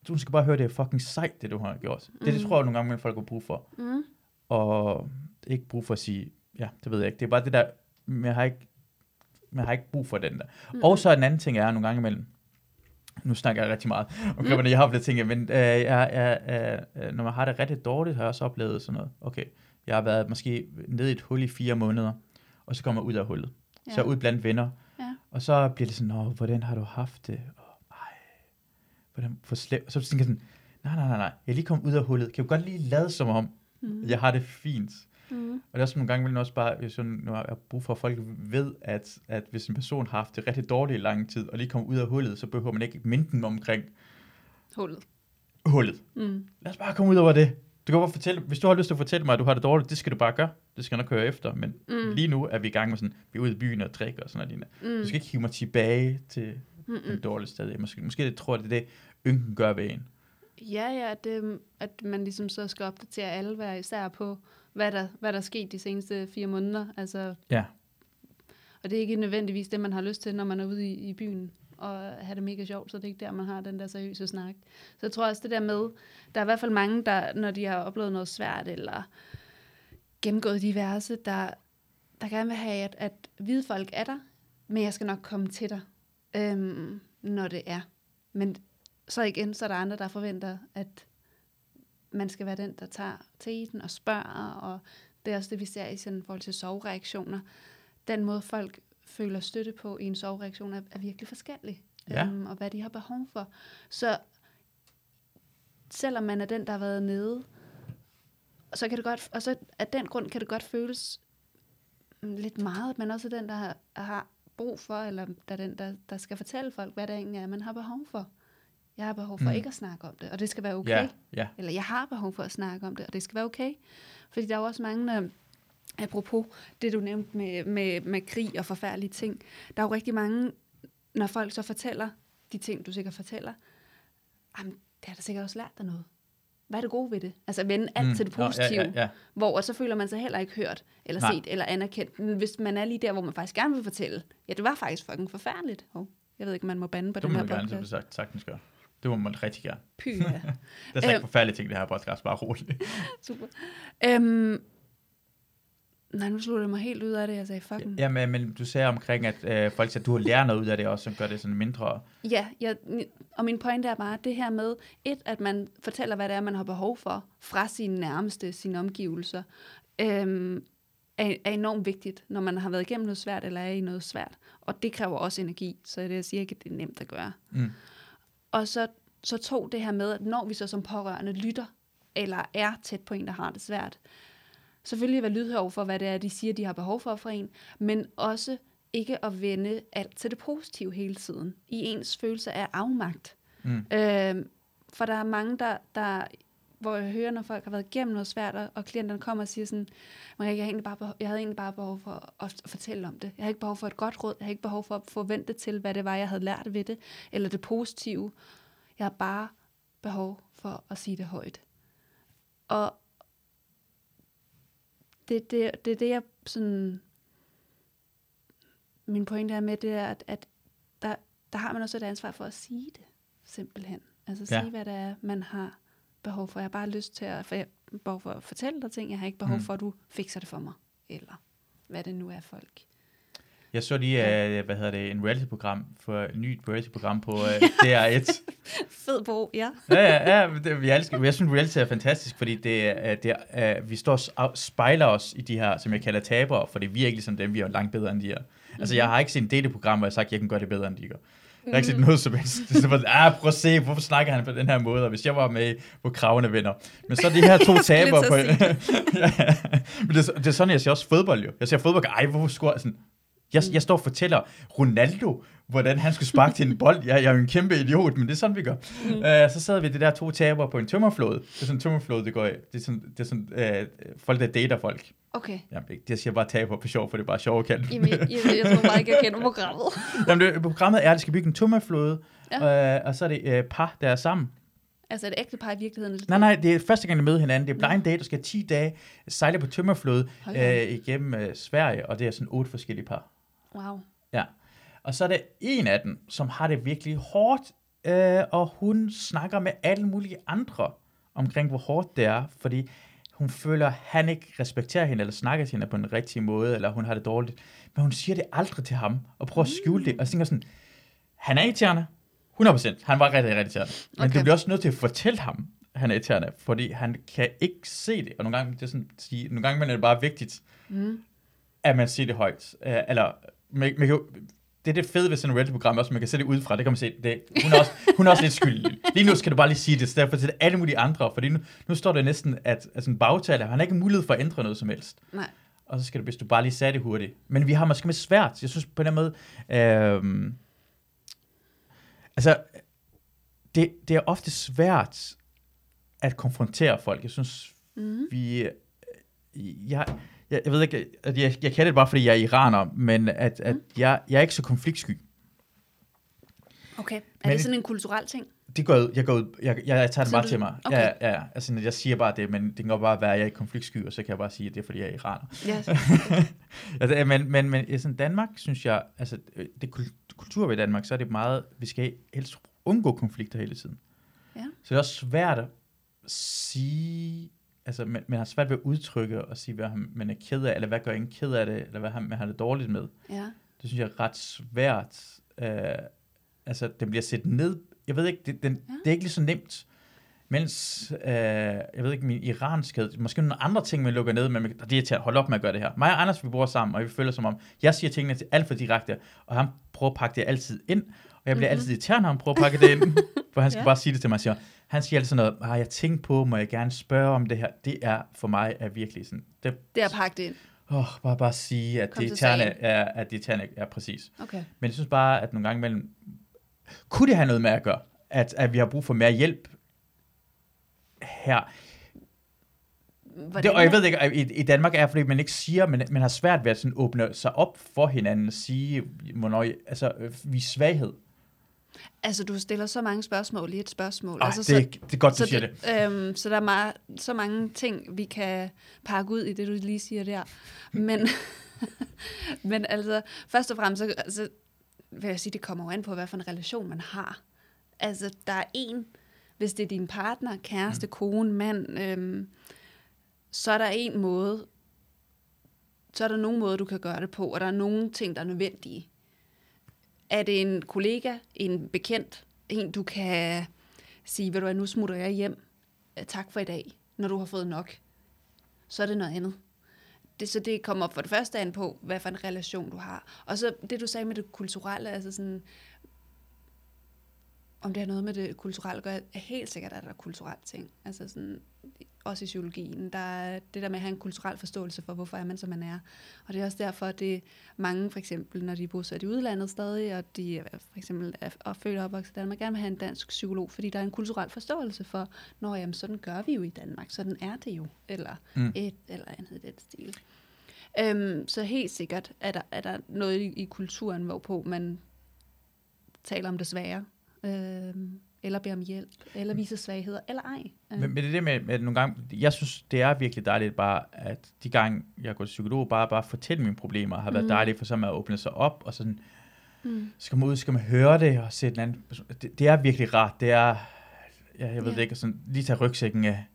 du skal bare høre, det er fucking sejt, det du har gjort. Det, det Mm. tror jeg nogle gange, folk har brug for. Mm. Og ikke brug for at sige, ja, det ved jeg ikke. Det er bare det der, jeg har ikke, jeg har ikke brug for den der. Mm. Og så en anden ting er nogle gange imellem, nu snakker jeg rigtig meget om mm. jeg har oplevet ting, men øh, jeg, jeg, jeg, øh, når man har det rigtig dårligt, har jeg også oplevet sådan noget. Okay, jeg har været måske nede i et hul i fire måneder, og så kommer jeg ud af hullet. Ja. Så er ud blandt venner, Ja. og så bliver det sådan, Nå, hvordan har du haft det? Og, ej, hvordan, for slem. Og så tænker jeg sådan, nej, nej, nej, nej, jeg er lige kommet ud af hullet. Kan du godt lige lade som om, Mm. jeg har det fint. Mm. Og det er også nogle gange, vil også bare, hvis jeg nu har brug for, at folk ved, at, at hvis en person har haft det rigtig dårligt i lang tid, og lige kommer ud af hullet, så behøver man ikke minde dem omkring Hullet. hullet. Mm. Lad os bare komme ud over det. Du kan bare fortælle, hvis du har lyst til at fortælle mig, at du har det dårligt, det skal du bare gøre. Det skal jeg nok køre efter. Men Mm. lige nu er vi i gang med sådan, vi er ude i byen og drikker og sådan noget. Mm. Du skal ikke hive mig tilbage til Mm-mm. den dårlige sted. Måske, måske det tror jeg, det er det, ynken gør ved en. Ja, ja, det, at man ligesom så skal opdatere alle hver især på, hvad der, hvad der er sket de seneste fire måneder. Altså, Ja. og det er ikke nødvendigvis det, man har lyst til, når man er ude i, i byen og have det mega sjovt, så det er ikke der, man har den der seriøse snak. Så jeg tror også det der med, der er i hvert fald mange, der, når de har oplevet noget svært, eller gennemgået diverse, der, der gerne vil have, at, at hvide folk er der, men jeg skal nok komme til dig, øhm, når det er. Men så igen, så er der andre, der forventer, at man skal være den, der tager teten og spørger, og det er også det, vi ser i sådan, forhold til sovreaktioner. Den måde, folk føler støtte på i en sovreaktion, er, er virkelig forskellig. Ja. Øhm, og hvad de har behov for. Så selvom man er den, der har været nede, så kan det godt, og så af den grund kan det godt føles mm, lidt meget, men også den, der har, har brug for, eller der er den, der, der skal fortælle folk, hvad det egentlig er, man har behov for. Jeg har behov for Mm. ikke at snakke om det, og det skal være okay. Ja, ja. Eller jeg har behov for at snakke om det, og det skal være okay. Fordi der er jo også mange, øh, apropos det du nævnte med, med, med krig og forfærdelige ting, der er jo rigtig mange, når folk så fortæller de ting, du sikkert fortæller, jamen, det har da sikkert også lært dig noget. Hvad er det gode ved det? Altså vende alt mm. til det positive. Ja, ja, ja. Hvor så føler man sig heller ikke hørt, eller Nej. set, eller anerkendt. Men hvis man er lige der, hvor man faktisk gerne vil fortælle, ja, det var faktisk fucking forfærdeligt. Oh, jeg ved ikke, man må bande på Det den må her man gerne, som du podcast. sagt, sagtens gøre. Det må man rigtig gerne. Py, ja. Det er så ikke Øh. forfærdelige ting, det her podcast, bare roligt. Super. Øhm, nej, nu slutter jeg mig helt ud af det, jeg sagde fucking. Ja, men, men du sagde omkring, at øh, folk siger, at du har lært noget ud af det også, som gør det sådan mindre... Ja, jeg, og min pointe er bare det her med, et, at man fortæller, hvad det er, man har behov for fra sine nærmeste, sine omgivelser, øhm, er, er enormt vigtigt, når man har været igennem noget svært, eller er i noget svært. Og det kræver også energi, så det jeg siger ikke, at det er nemt at gøre. Mm. Og så, så tog det her med, at når vi så som pårørende lytter, eller er tæt på en, der har det svært, selvfølgelig være lydhør over for, hvad det er, de siger, de har behov for fra en, men også ikke at vende alt til det positive hele tiden. I ens følelse af afmagt. Mm. Øh, for der er mange, der, der hvor jeg hører, når folk har været igennem noget svært, og, klienterne kommer og siger sådan, Maria, jeg, egentlig bare behov, jeg havde egentlig bare behov for at, fortælle om det. Jeg har ikke behov for et godt råd. Jeg har ikke behov for at forvente til, hvad det var, jeg havde lært ved det, eller det positive. Jeg har bare behov for at sige det højt. Og det, det, det er det, jeg sådan... Min pointe er med, det er, at, at der, der har man også et ansvar for at sige det, simpelthen. Altså sige, Ja. hvad det er, man har behov for. Jeg har bare lyst til at, for jeg har behov for at fortælle dig ting. Jeg har ikke behov Mm. for, at du fikser det for mig. Eller hvad det nu er, folk. Jeg så lige, uh, hvad hedder det, en reality-program, for et nyt reality-program på uh, DR1. Fed bro, ja. ja, ja, ja, det, vi elsker, jeg synes, reality er fantastisk, fordi det, er- det uh, vi står og spejler os i de her, som jeg kalder tabere, for vi er ikke ligesom dem, vi er langt bedre end de er. Altså, jeg har ikke set en date-program, hvor jeg har sagt, at jeg kan gøre det bedre, end de gør. Jeg har ikke set noget som helst. Det er sådan, ah, prøv at se, hvorfor snakker han på den her måde, og hvis jeg var med på kravene venner. Men så er de her to tabere på... Ja, men det, er, det er sådan, jeg ser også fodbold jo. Jeg ser fodbold, ej, hvorfor scorer sådan... Jeg, jeg står og fortæller Ronaldo, hvordan han skulle sparke til en bold. Jeg, jeg er jo en kæmpe idiot, men det er sådan, vi gør. Mm. Uh, så sad vi det der to tabere på en tømmerflåde. Det er sådan en tømmerflåde, det går i. Det er sådan, det er sådan uh, folk, der dater folk. Okay. Jamen, det, siger bare taber på sjov, for det er bare sjov at kalde. Jamen, jeg, jeg, jeg tror bare ikke, jeg kender programmet. Jamen, det, programmet er, at de skal bygge en tømmerflåde, Ja. øh, og så er det øh, par, der er sammen. altså et ægte par i virkeligheden. Nej, nej, det er første gang, de møder hinanden. Det er blind date, og skal 10 dage sejle på tømmerflåde øh, igennem øh, Sverige, og det er sådan otte forskellige par. Wow. Ja. Og så er der en af dem, som har det virkelig hårdt, øh, og hun snakker med alle mulige andre omkring, hvor hårdt det er, fordi hun føler, at han ikke respekterer hende, eller snakker til hende på den rigtige måde, eller hun har det dårligt. Men hun siger det aldrig til ham, og prøver at skjule det. Og så tænker sådan, han er irriterende, 100%. Han var rigtig, rigtig irriterende. Men Okay. du bliver også nødt til at fortælle ham, han er irriterende, fordi han kan ikke se det. Og nogle gange, det er sådan, at sige, nogle gange er det bare vigtigt, Mm. at man siger det højt. Uh, eller, man, man kan jo, det er det fede ved sådan et reality-program også, man kan se det udefra, det kan man se, det, hun, er også, hun er også lidt skyldig. Lige nu skal du bare lige sige det, derfor til alle mulige andre, fordi nu, nu står det næsten, at, at sådan bagtaler, han har ikke mulighed for at ændre noget som helst. Nej. Og så skal det, hvis du bare lige sagde det hurtigt. Men vi har måske med svært, jeg synes på den måde, øhm, altså, det, det er ofte svært at konfrontere folk. Jeg synes, Mm. vi, øh, jeg, jeg, jeg ved ikke, at jeg, jeg kan det bare, fordi jeg er iraner, men at, at jeg, jeg er ikke så konfliktsky. Okay. Er Men- det sådan en kulturel ting? Det går ud, jeg, går ud, jeg, jeg, jeg tager det Så bare du- til mig. okay. Ja, ja, ja. altså, jeg siger bare det, men det kan godt bare være, at jeg er konfliktsky, og så kan jeg bare sige, at det er, fordi jeg er iraner. Ja. altså, men, men, men i sådan Danmark, synes jeg, altså det kul- kultur ved Danmark, så er det meget, vi skal helst undgå konflikter hele tiden. Ja. Så det er også svært at sige, altså man, man har svært ved at udtrykke og sige, hvad han- man er ked af, eller hvad gør en ked af det, eller hvad han- man har det dårligt med. ja. Det synes jeg er ret svært. Øh, altså, den bliver set ned. Jeg ved ikke, det, den, ja. det er ikke lige så nemt. Mens, øh, jeg ved ikke, min iranskhed, måske nogle andre ting, man lukker ned, men man- det er til at holde op med at gøre det her. Mig og Anders, vi bor sammen, og vi føler som om, jeg siger tingene til alt for direkte, og han prøver at pakke det altid ind, og jeg bliver Mhm. mm-hmm. altid irriterende, når han prøver at pakke det ind, for han skal Ja. bare sige det til mig, siger, han siger altid sådan noget, har jeg tænkt på, må jeg gerne spørge om det her? Det er for mig er virkelig sådan, det, Det er pakket ind. åh, bare, bare sige, at Kom det irriterende er, at det irriterende er præcis. Okay. Men jeg synes bare, at nogle gange imellem, kunne det have noget med at gøre, at, at vi har brug for mere hjælp her. Hvordan Det, og jeg er- ved ikke, i, i Danmark er, fordi man ikke siger, men man har svært ved at sådan åbne sig op for hinanden og sige, hvornår, altså, øh, vi svaghed. Altså, du stiller så mange spørgsmål i et spørgsmål. Ej, altså, det, er- det er godt, du så, siger det. øhm, så der er meget, så mange ting, vi kan pakke ud i det, du lige siger der. Men, men altså, først og fremmest, så altså, vil jeg sige, det kommer jo an på, hvad for en relation man har. Altså, der er en, hvis det er din partner, kæreste, Mm. kone, mand, øhm, så er der en måde, så er der nogen måde, du kan gøre det på, og der er nogle ting, der er nødvendige. Er det en kollega, en bekendt, en du kan sige, ved du hvad, nu smutter jeg hjem, øh, tak for i dag, når du har fået nok, så er det noget andet. Det, så det kommer for det første an på, hvad for en relation du har. Og så det, du sagde med det kulturelle, altså sådan, om det har noget med det kulturelle at gøre, er helt sikkert, at der er kulturelle ting. Altså sådan, også i psykologien. Der er det der med at have en kulturel forståelse for, hvorfor er man, som man er. Og det er også derfor, at det mange, for eksempel, når de er bosat i udlandet stadig, og de for eksempel er, er født og opvokset i Danmark, gerne vil have en dansk psykolog, fordi der er en kulturel forståelse for, når jamen, sådan gør vi jo i Danmark, sådan er det jo, eller mm. et eller andet i den stil. Øhm, så helt sikkert er der, er der noget i, i kulturen, hvorpå man taler om det svære, øhm, eller beder om hjælp, eller viser svagheder, eller ej. Men, men det er det med, med nogle gange, jeg synes, det er virkelig dejligt bare, at de gange, jeg går til psykolog, bare, bare fortælle mine problemer, har været mm. dejligt, for så man åbne sig op, og sådan, mm. skal man ud, skal man høre det, og se den anden person. Det, det er virkelig rart, det er, ja, jeg ved yeah. det ikke, sådan, lige tage rygsækken af,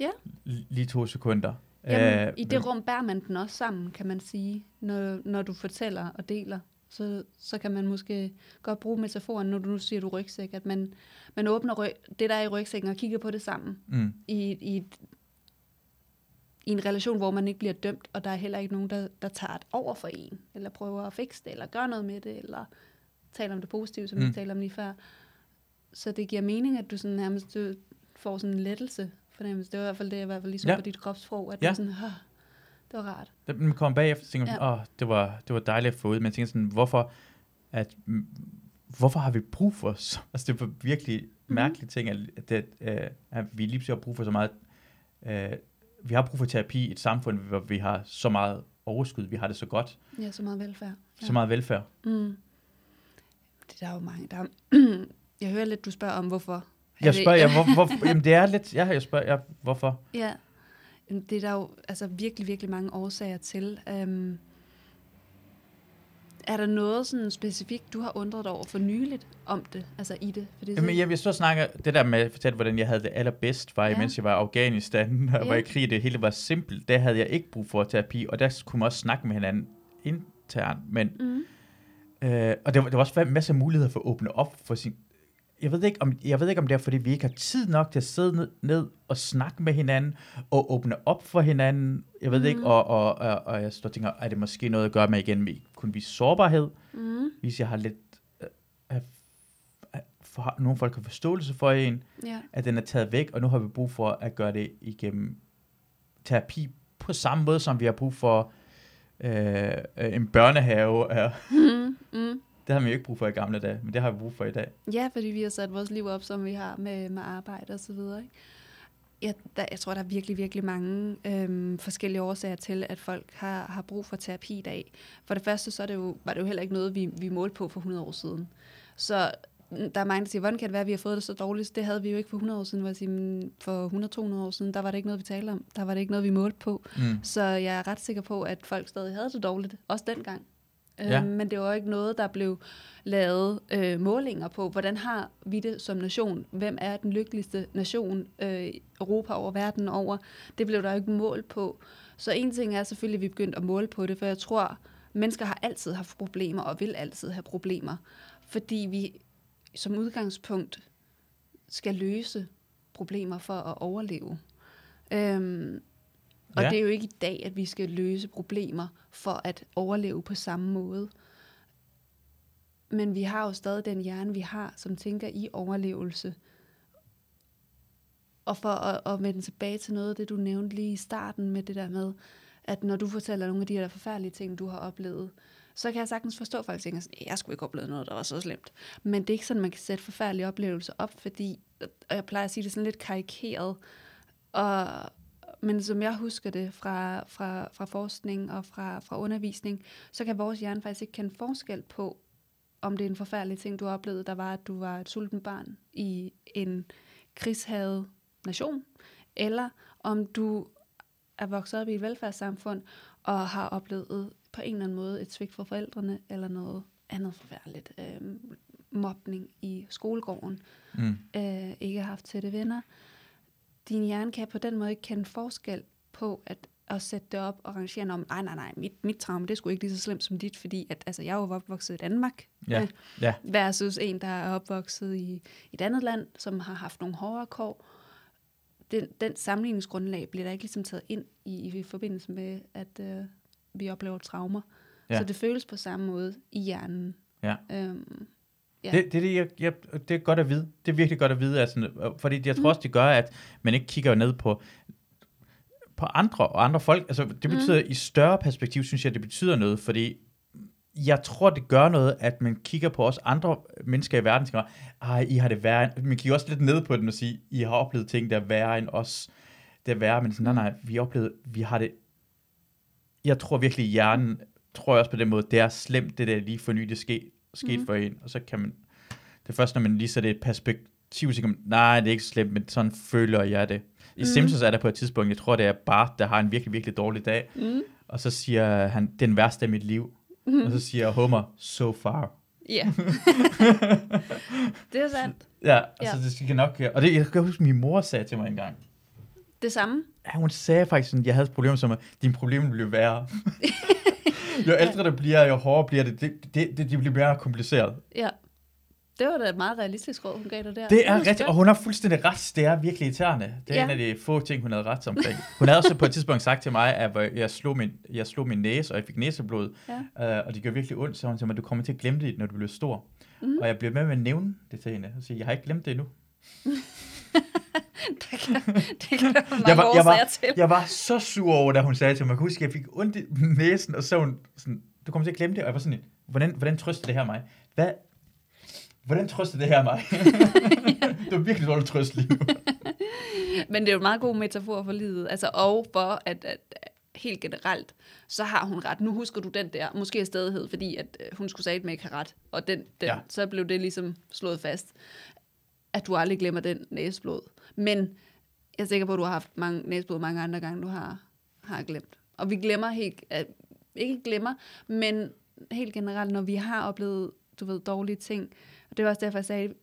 ja. lige to sekunder. Jamen, uh, I det rum bærer man den også sammen, kan man sige, når, når du fortæller og deler. Så, så kan man måske godt bruge metaforen, når du nu siger du rygsæk, at man, man åbner ryg, det, der er i rygsækken, og kigger på det sammen mm. i, i, et, i en relation, hvor man ikke bliver dømt, og der er heller ikke nogen, der, der tager det over for en, eller prøver at fikse det, eller gøre noget med det, eller taler om det positive, som mm. vi talte om lige før. Så det giver mening, at du sådan nærmest du får sådan en lettelse fornemmelse. Det var i hvert fald det, jeg i hvert fald lige så ja. på dit kropsprog, at ja. det var sådan, det var rart. Da man kom bagefter, tænkte man, ja. åh, det var, det var dejligt at få ud. Men tænkte sådan, hvorfor, at, hvorfor har vi brug for, så, altså det var virkelig mm. mærkelige ting, at, det, uh, at vi lige har brug for så meget, uh, vi har brug for terapi i et samfund, hvor vi har så meget overskud, vi har det så godt. Ja, så meget velfærd. Ja. Så meget velfærd. Mm. Det der er jo mange, der er, jeg hører lidt, du spørger om, hvorfor. Jeg spørger, ja, hvor, hvor, jamen det er lidt, ja, jeg spørger, ja, hvorfor? Ja, det er der jo altså virkelig, virkelig mange årsager til. Um, er der noget sådan specifikt, du har undret over for nyligt om det, altså i det? For det Jamen, jeg vil så snakke det der med at fortælle, hvordan jeg havde det allerbedst, var ja. mens jeg var i Afghanistan, og ja. var i krig, det hele var simpelt. Der havde jeg ikke brug for terapi, og der kunne man også snakke med hinanden internt, men... Mm. Øh, og der var, der var også en masse muligheder for at åbne op for sin jeg ved, ikke, om, jeg ved ikke, om det er, fordi vi ikke har tid nok til at sidde ned, ned og snakke med hinanden, og åbne op for hinanden. Jeg ved mm. ikke, og, og, og, og jeg står og tænker, er det måske noget at gøre med igen med kun vise sårbarhed, mm. hvis jeg har lidt, uh, for, nogle folk har forståelse for en, yeah. at den er taget væk, og nu har vi brug for at gøre det igennem terapi på samme måde, som vi har brug for uh, en børnehave. Uh. Mm. Mm det har vi jo ikke brug for i gamle dage, men det har vi brug for i dag. Ja, fordi vi har sat vores liv op, som vi har med, med arbejde og så videre. Ikke? Jeg, der, jeg tror, der er virkelig, virkelig mange øhm, forskellige årsager til, at folk har, har brug for terapi i dag. For det første, så er det jo, var det jo heller ikke noget, vi, vi målte på for 100 år siden. Så mm, der er mange, der siger, hvordan kan det være, at vi har fået det så dårligt? Det havde vi jo ikke for 100 år siden. Jeg siger, for 100-200 år siden, der var det ikke noget, vi talte om. Der var det ikke noget, vi målte på. Mm. Så jeg er ret sikker på, at folk stadig havde det dårligt, også dengang. Ja. Øhm, men det var ikke noget, der blev lavet øh, målinger på. Hvordan har vi det som nation? Hvem er den lykkeligste nation øh, Europa over verden over? Det blev der ikke mål på. Så en ting er selvfølgelig, at vi begyndte at måle på det, for jeg tror, mennesker har altid haft problemer og vil altid have problemer, fordi vi som udgangspunkt skal løse problemer for at overleve. Øhm, og ja. det er jo ikke i dag, at vi skal løse problemer for at overleve på samme måde. Men vi har jo stadig den hjerne, vi har, som tænker i overlevelse. Og for at, at vende tilbage til noget af det, du nævnte lige i starten med det der med, at når du fortæller nogle af de her forfærdelige ting, du har oplevet, så kan jeg sagtens forstå, at folk tænker sådan, jeg skulle ikke opleve noget, der var så slemt. Men det er ikke sådan, man kan sætte forfærdelige oplevelser op, fordi, og jeg plejer at sige det sådan lidt karikeret, og, men som jeg husker det fra, fra, fra forskning og fra, fra undervisning, så kan vores hjerne faktisk ikke kende forskel på, om det er en forfærdelig ting, du oplevede, der var, at du var et sulten barn i en krigshavet nation, eller om du er vokset op i et velfærdssamfund og har oplevet på en eller anden måde et svigt fra forældrene, eller noget andet forfærdeligt. Øh, mobning i skolegården, mm. øh, ikke haft tætte venner din hjerne kan på den måde ikke kende forskel på at, at sætte det op og rangere om, nej, nej, nej, mit, mit traume, det skulle ikke lige så slemt som dit, fordi at, altså, jeg er jo opvokset i Danmark, ja. Ja. versus en, der er opvokset i, i et andet land, som har haft nogle hårdere kår. Den, den sammenligningsgrundlag bliver der ikke ligesom taget ind i, i forbindelse med, at øh, vi oplever traumer. Ja. Så det føles på samme måde i hjernen. Ja. Øhm, Ja. Det, det, det, jeg, jeg, det er godt at vide. Det er virkelig godt at vide, altså, fordi jeg tror mm. også, det gør, at man ikke kigger ned på, på andre og andre folk. Altså, det betyder, mm. i større perspektiv, synes jeg, det betyder noget, fordi jeg tror, det gør noget, at man kigger på os andre mennesker i verden, og siger, ej, I har det værre. Man kigger også lidt ned på den og siger, I har oplevet ting, der er værre end os. Det er værre, men sådan, nej, nej, vi har oplevet, vi har det... Jeg tror virkelig, hjernen, tror jeg også på den måde, det er slemt, det der lige for nyligt ske, sket mm. for en, og så kan man... Det er først, når man lige sætter et perspektiv, så kan man, nej, det er ikke slemt, men sådan føler jeg det. I mm. Simpsons er der på et tidspunkt, jeg tror, det er Bart, der har en virkelig, virkelig dårlig dag, mm. og så siger han, den værste af mit liv. Mm. Og så siger Homer, so far. Ja. det er sandt. Ja, altså ja. det skal nok... Og det, jeg kan huske, min mor sagde til mig engang. Det samme? Ja, hun sagde faktisk sådan, jeg havde et problem som, at dine problemer bliver værre. jo ældre det bliver, jo hårdere bliver det. Det, det, det, det bliver mere kompliceret. Ja. Det var da et meget realistisk råd, hun gav dig der. Det er rigtigt, og hun har fuldstændig ret. Det er virkelig irriterende. Det er ja. en af de få ting, hun havde ret omkring. Hun havde også på et tidspunkt sagt til mig, at jeg slog min, jeg slog min næse, og jeg fik næseblod, ja. øh, og det gør virkelig ondt, så hun sagde, at du kommer til at glemme det, når du bliver stor. Mm. Og jeg bliver med med at nævne det til hende, og sige, jeg har ikke glemt det endnu. det kan, det kan der jeg var, jeg var, til. Jeg var så sur over, da hun sagde til mig, jeg kan huske, at jeg fik ondt i næsen, og så hun sådan, du kommer til at glemme det, og jeg var sådan, hvordan, hvordan trøster det her mig? Hvad, Hvordan trøster det her mig? det var virkelig dårligt trøst lige nu. Men det er jo en meget god metafor for livet. Altså, og for at, at, helt generelt, så har hun ret. Nu husker du den der, måske stedighed, fordi at øh, hun skulle sige med ikke have ret. Og den, den, ja. så blev det ligesom slået fast, at du aldrig glemmer den næseblod. Men jeg er sikker på, at du har haft mange næseblod mange andre gange, du har, har glemt. Og vi glemmer helt, at, ikke glemmer, men helt generelt, når vi har oplevet, du ved, dårlige ting, og det var også derfor, jeg sagde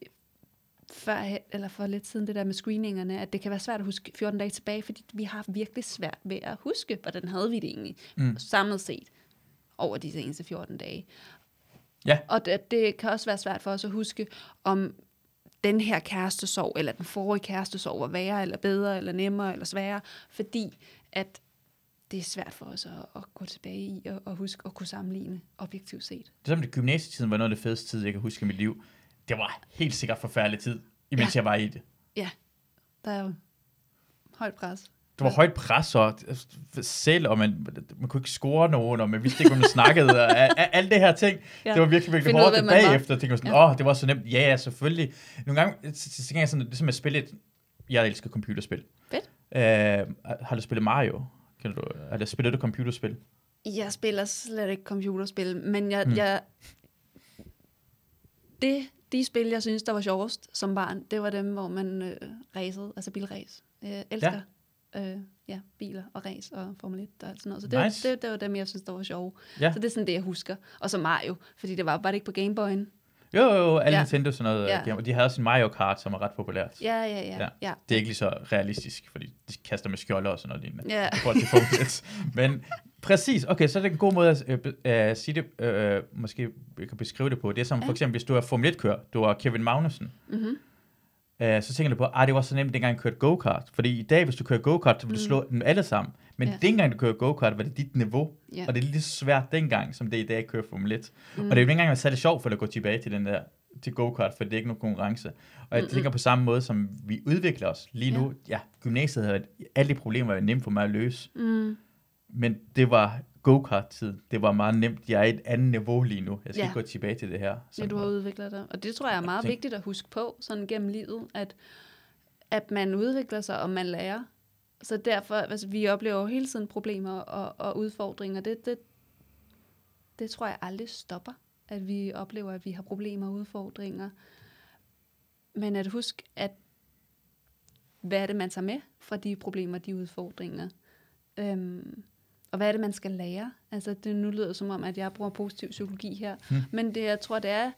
før, eller for lidt siden, det der med screeningerne, at det kan være svært at huske 14 dage tilbage, fordi vi har virkelig svært ved at huske, hvordan havde vi det egentlig mm. samlet set over de seneste 14 dage. Ja. Og det, det kan også være svært for os at huske, om den her kærestesorg, eller den forrige kærestesorg var værre, eller bedre, eller nemmere, eller sværere, fordi at det er svært for os at, at gå tilbage i og, og huske at kunne sammenligne objektivt set. Det er som det gymnasietiden var noget af det fedeste tid, jeg kan huske i mit liv det var helt sikkert forfærdelig tid, imens ja. jeg var i det. Ja, der er jo højt pres. Det var højt pres, og selv, og man, man kunne ikke score nogen, og man vidste ikke, hvad man snakkede, og alt det her ting, ja. det var virkelig, virkelig Find hårdt. Ud, bagefter tænkte jeg sådan, åh, ja. oh, det var så nemt. Ja, ja, selvfølgelig. Nogle gange, så tænker jeg sådan, det er som at spille et, jeg elsker computerspil. Fedt. Uh, har du spillet Mario? Kan du, har du spillet du computerspil? Jeg spiller slet ikke computerspil, men jeg, hmm. jeg det, de spil, jeg synes, der var sjovest som barn, det var dem, hvor man øh, racede, altså bilræs. Jeg elsker ja. Øh, ja, biler og race og Formel 1 og sådan noget. Så det, nice. det, det var dem, jeg synes, der var sjove. Ja. Så det er sådan det, jeg husker. Og så Mario, fordi det var bare ikke på Gameboy'en. Jo, jo, alle ja. Nintendo sådan noget. Ja. De havde også en Mario Kart, som er ret populært. Ja, ja, ja. ja. ja. Det er ikke lige så realistisk, fordi de kaster med skjolder og sådan noget lignende. Ja. I forhold til Formel Men præcis, okay, så er det en god måde at uh, uh, sige det, uh, måske jeg kan beskrive det på. Det er som ja. for eksempel, hvis du er Formel 1-kører, du er Kevin Magnussen. Mm-hmm. Uh, så tænker du på, at ah, det var så nemt, dengang jeg kørte go-kart. Fordi i dag, hvis du kører go-kart, så vil du mm. slå dem alle sammen. Men ja. dengang du kører go-kart, var det dit niveau. Ja. Og det er lige så svært dengang, som det er i dag at køre Formel 1. Mm. Og det er jo ikke engang særlig sjovt for at gå tilbage til den der til go-kart, for det er ikke nogen konkurrence. Og jeg mm-hmm. tænker på samme måde, som vi udvikler os lige nu. Ja, ja gymnasiet havde alle de problemer var nemt for mig at løse. Mm. Men det var go-kart-tid. Det var meget nemt. Jeg er et andet niveau lige nu. Jeg skal ja. ikke gå tilbage til det her. Ja, du har udviklet dig. Og det tror jeg er meget tænk... vigtigt at huske på, sådan gennem livet, at, at man udvikler sig, og man lærer. Så derfor, altså, vi oplever jo hele tiden problemer og, og udfordringer. Det, det, det tror jeg aldrig stopper at vi oplever, at vi har problemer og udfordringer. Men at huske, at hvad er det, man tager med fra de problemer, de udfordringer? Øhm, og hvad er det, man skal lære? Altså, det nu lyder som om, at jeg bruger positiv psykologi her. Hmm. Men det, jeg tror, det er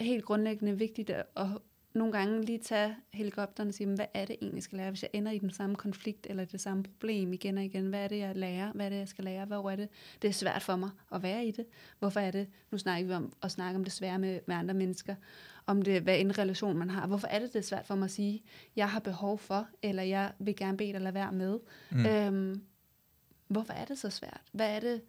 helt grundlæggende vigtigt at, at nogle gange lige tage helikopteren og sige, hvad er det egentlig, jeg skal lære, hvis jeg ender i den samme konflikt, eller det samme problem igen og igen, hvad er det, jeg lærer, hvad er det, jeg skal lære, hvor er det, det er svært for mig at være i det, hvorfor er det, nu snakker vi om at snakke om det svære med, med andre mennesker, om det, hvad en relation man har, hvorfor er det, det er svært for mig at sige, jeg har behov for, eller jeg vil gerne bede dig lade være med, mm. øhm, hvorfor er det så svært, hvad er det,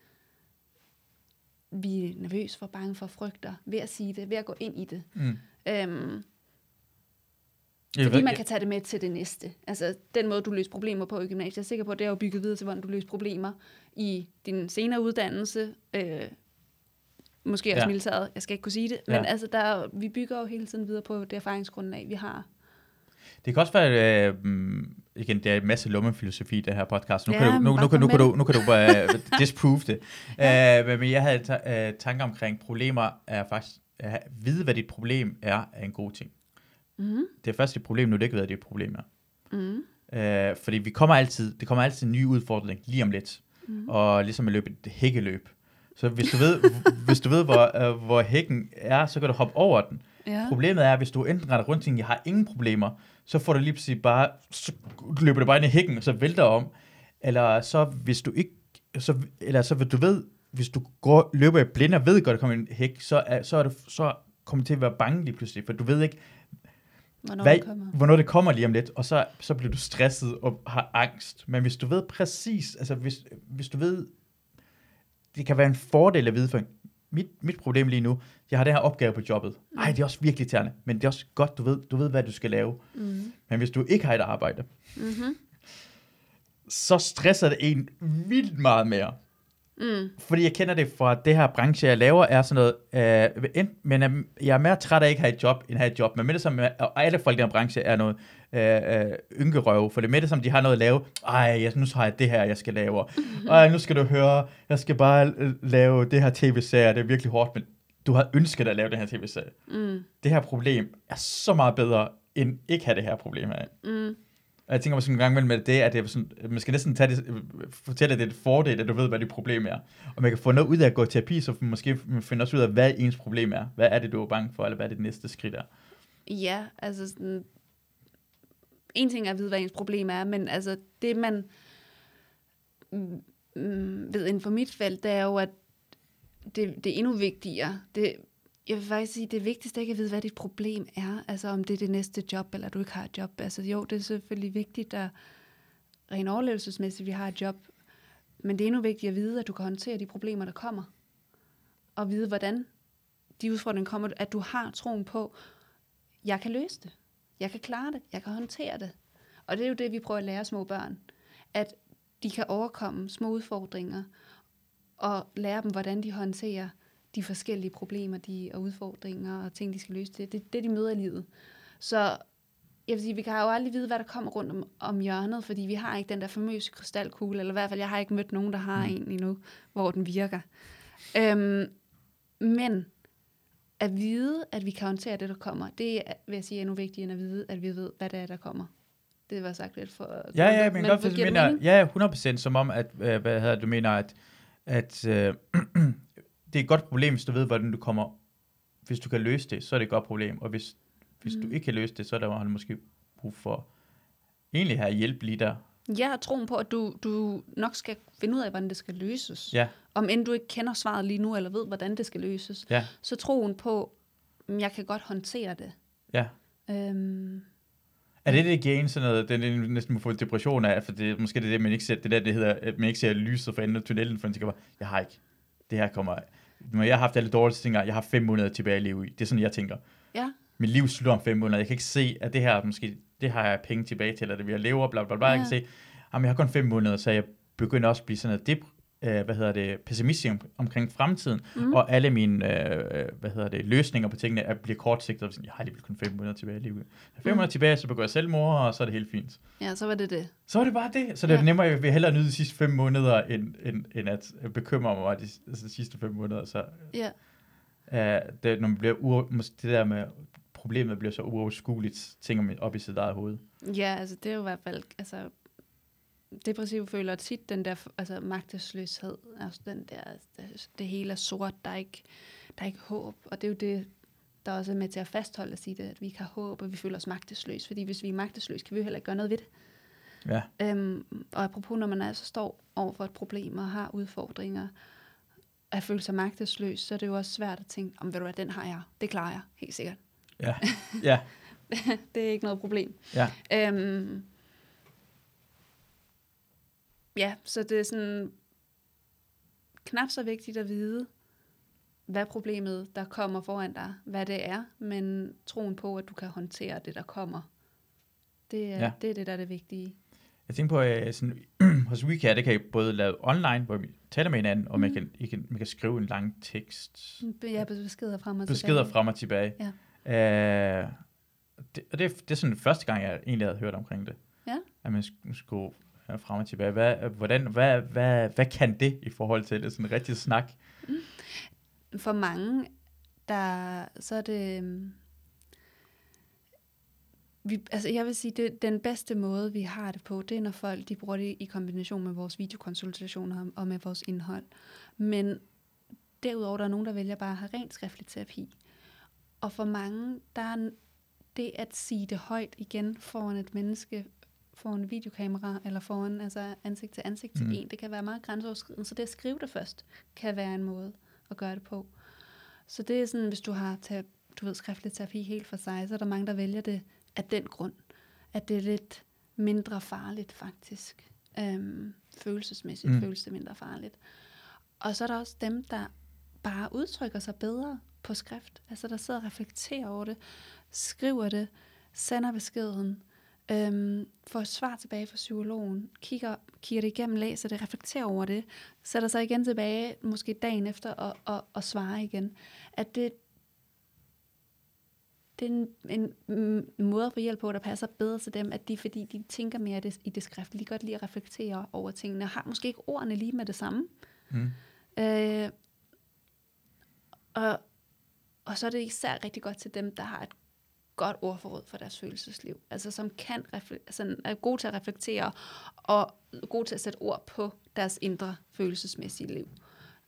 vi er nervøs for, bange for, frygter, ved at sige det, ved at gå ind i det. Mm. Øhm, Fordi ved- man kan tage det med til det næste. Altså, den måde, du løser problemer på i gymnasiet, jeg er sikker på, det er jo bygget videre til, hvordan du løser problemer i din senere uddannelse, øh, måske også Ja. militæret, jeg skal ikke kunne sige det, Ja. men altså, der, er- vi bygger jo hele tiden videre på det erfaringsgrundlag, vi har. Det kan også være, øh, mm, igen, det er en masse lummefilosofi, det her podcast. Nu, Ja, kan, du, nu, nu, kan, nu, kan du, nu kan du bare uh, disprove det. uh, men jeg havde ta- uh, tanker omkring, problemer er faktisk, at vide, hvad dit problem er, er en god ting. Mm. Det er først et problem, nu det ikke ved, hvad dit problem er. Mm. Uh, fordi vi kommer altid, det kommer altid en ny udfordring lige om lidt. Mm. Og ligesom at løbe et hækkeløb. Så hvis du ved, hvis du ved hvor, uh, hvor hækken er, så kan du hoppe over den. Ja. Problemet er, hvis du enten retter rundt og jeg har ingen problemer, så får du lige pludselig bare, så løber du bare ind i hækken, og så vælter om. Eller så, hvis du ikke, så, eller så du ved, hvis du går, løber i blinde og ved godt, at der kommer en hæk, så, er, så, er du, så kommer du til at være bange lige pludselig, for du ved ikke, Hvornår hvad, det kommer. hvornår det kommer lige om lidt, og så, så bliver du stresset og har angst. Men hvis du ved præcis, altså hvis, hvis du ved, det kan være en fordel at vide, for mit, mit problem lige nu, jeg har den her opgave på jobbet. Ej, det er også virkelig irriterende, men det er også godt, du ved, du ved hvad du skal lave. Mm. Men hvis du ikke har et arbejde, Mm-hmm. så stresser det en vildt meget mere. Mm. Fordi jeg kender det fra det her branche, jeg laver, er sådan noget, øh, men øh, jeg er mere træt af ikke at have et job, end at have et job. Men med det som, og alle folk i den branche er noget øh, øh, ynkerøve, for det med det som, de har noget at lave. Ej, jeg, nu har jeg det her, jeg skal lave. Ej, nu skal du høre, jeg skal bare øh, lave det her tv-serie, det er virkelig hårdt, men du har ønsket at lave den her tv-serie. Mm. Det her problem er så meget bedre, end ikke have det her problem af. Mm. Og jeg tænker måske en gang imellem med det, at det er sådan, man skal næsten tage det, fortælle, at det er et fordel, at du ved, hvad dit problem er. Og man kan få noget ud af at gå i terapi, så måske man finder også ud af, hvad ens problem er. Hvad er det, du er bange for, eller hvad er det næste skridt er. Ja, altså sådan, en ting er at vide, hvad ens problem er, men altså det, man mm, mm, ved inden for mit felt, det er jo, at det, det er endnu vigtigere. Det, jeg vil faktisk sige, det vigtigste er ikke at vide, hvad dit problem er. Altså om det er det næste job, eller du ikke har et job. Altså jo, det er selvfølgelig vigtigt, at rent overlevelsesmæssigt, vi har et job. Men det er endnu vigtigere at vide, at du kan håndtere de problemer, der kommer. Og vide, hvordan de udfordringer kommer, at du har troen på, jeg kan løse det. Jeg kan klare det. Jeg kan håndtere det. Og det er jo det, vi prøver at lære små børn. At de kan overkomme små udfordringer, og lære dem, hvordan de håndterer de forskellige problemer de, og udfordringer og ting, de skal løse. Det, det, det de møder i livet. Så jeg vil sige, vi kan jo aldrig vide, hvad der kommer rundt om, om hjørnet, fordi vi har ikke den der famøse krystalkugle, eller i hvert fald, jeg har ikke mødt nogen, der har Mm. en endnu, hvor den virker. Øhm, men at vide, at vi kan håndtere det, der kommer, det er, vil jeg sige, endnu vigtigere end at vide, at vi ved, hvad det er, der kommer. Det var sagt lidt for... Ja, ja, men, godt, giver for, det mener, ja, 100% som om, at, øh, hvad hedder, du mener, at, at øh, det er et godt problem, hvis du ved, hvordan du kommer, hvis du kan løse det, så er det et godt problem, og hvis, hvis Mm. du ikke kan løse det, så er der måske brug for egentlig have hjælp lige der. Jeg har troen på, at du, du nok skal finde ud af, hvordan det skal løses. Ja, Om end du ikke kender svaret lige nu, eller ved, hvordan det skal løses, ja, så troen på, at jeg kan godt håndtere det. ja. Øhm, Er det det, der giver en sådan noget, er næsten må få en depression af, for det, måske det er det, man ikke ser, det der, det hedder, at man ikke ser lyset for enden af tunnelen, for man tænker bare, jeg har ikke, det her kommer, når jeg har haft alle dårlige ting, jeg har fem måneder tilbage at leve i, det er sådan, jeg tænker. ja, Mit liv slutter om fem måneder, jeg kan ikke se, at det her, måske, det har jeg penge tilbage til, eller det vil jeg leve, bla bla bla, jeg kan Ja. se, jamen jeg har kun fem måneder, så jeg begynder også at blive sådan noget, dep- øh, hvad hedder det, pessimistisk om, omkring fremtiden, mm. og alle mine, øh, hvad hedder det, løsninger på tingene er, bliver kortsigtet, sådan, jeg har alligevel kun fem måneder tilbage i. Har fem Mm. måneder tilbage, så begår jeg selvmord, og så er det helt fint. ja, så var det det. Så er det bare det. Så det er Ja. nemmere, jeg vil hellere nyde de sidste fem måneder, end, end, end at bekymre mig over de, altså de sidste fem måneder. Så Ja, uh, det, når man bliver ur, det der med problemet bliver så uoverskueligt, tænker man op i sit eget hoved. ja altså det er jo i hvert fald, altså, depressiv føler tit den der altså, magtesløshed, altså den der, det, det hele er sort, der er, ikke, der er ikke håb, og det er jo det, der også er med til at fastholde at sige det, at vi ikke har håb, og vi føler os magtesløse, fordi hvis vi er magtesløse, kan vi jo heller ikke gøre noget ved det. Ja, Øhm, og apropos, når man altså står over for et problem og har udfordringer, at føle sig magtesløs, så er det jo også svært at tænke, om ved du hvad, den har jeg, det klarer jeg, helt sikkert. ja, ja, det er ikke noget problem. ja. Øhm, ja, så det er sådan knap så vigtigt at vide, hvad problemet, der kommer foran dig, hvad det er, men troen på, at du kan håndtere det, der kommer, Det er, Ja. det er det, der er det vigtige. Jeg tænker på, at sådan, hos WeChat, det kan I både lave online, hvor vi taler med hinanden, og man, Mhm. kan, I kan, man kan skrive en lang tekst, Ja, beskeder frem og beskeder tilbage. frem og tilbage. Ja. Øh, det, og det, er- det er sådan første gang, jeg egentlig havde hørt omkring det. Ja. At man sk- skulle øh, Øh, frem og tilbage. Hvad, øh, hvordan, hvad, hvad, hvad kan det i forhold til det? Sådan en rigtig snak. Mm. For mange, der, så er det... Øhm, vi, altså jeg vil sige, det, den bedste måde, vi har det på, det er, når folk de bruger det i kombination med vores videokonsultationer og- med vores indhold. Men derudover der er nogen, der vælger bare at have rent skriftlig terapi. Og for mange, der er det at sige det højt igen foran et menneske, foran videokamera, eller foran altså ansigt til ansigt til Mm. en, det kan være meget grænseoverskridende. Så det at skrive det først, kan være en måde at gøre det på. Så det er sådan, hvis du har taget, du ved, skriftlig terapi helt for sig, så er der mange, der vælger det af den grund. At det er lidt mindre farligt, faktisk. Øhm, følelsesmæssigt mm. føles det mindre farligt. Og så er der også dem, der bare udtrykker sig bedre på skrift. Altså der sidder og reflekterer over det, skriver det, sender beskeden, øhm, får et svar tilbage fra psykologen, kigger, kigger det igennem, læser det, reflekterer over det, sætter sig igen tilbage, måske dagen efter, og, og, og svarer igen. At det, det er en, en, en måde at få hjælp på, der passer bedre til dem, at de, fordi de tænker mere det, i det skriftlige, de godt lide at reflektere over tingene, og har måske ikke ordene lige med det samme. Mm. Øh, og, og så er det især rigtig godt til dem, der har et godt ordforråd for deres følelsesliv. Altså som kan sådan, er gode til at reflektere og gode til at sætte ord på deres indre følelsesmæssige liv.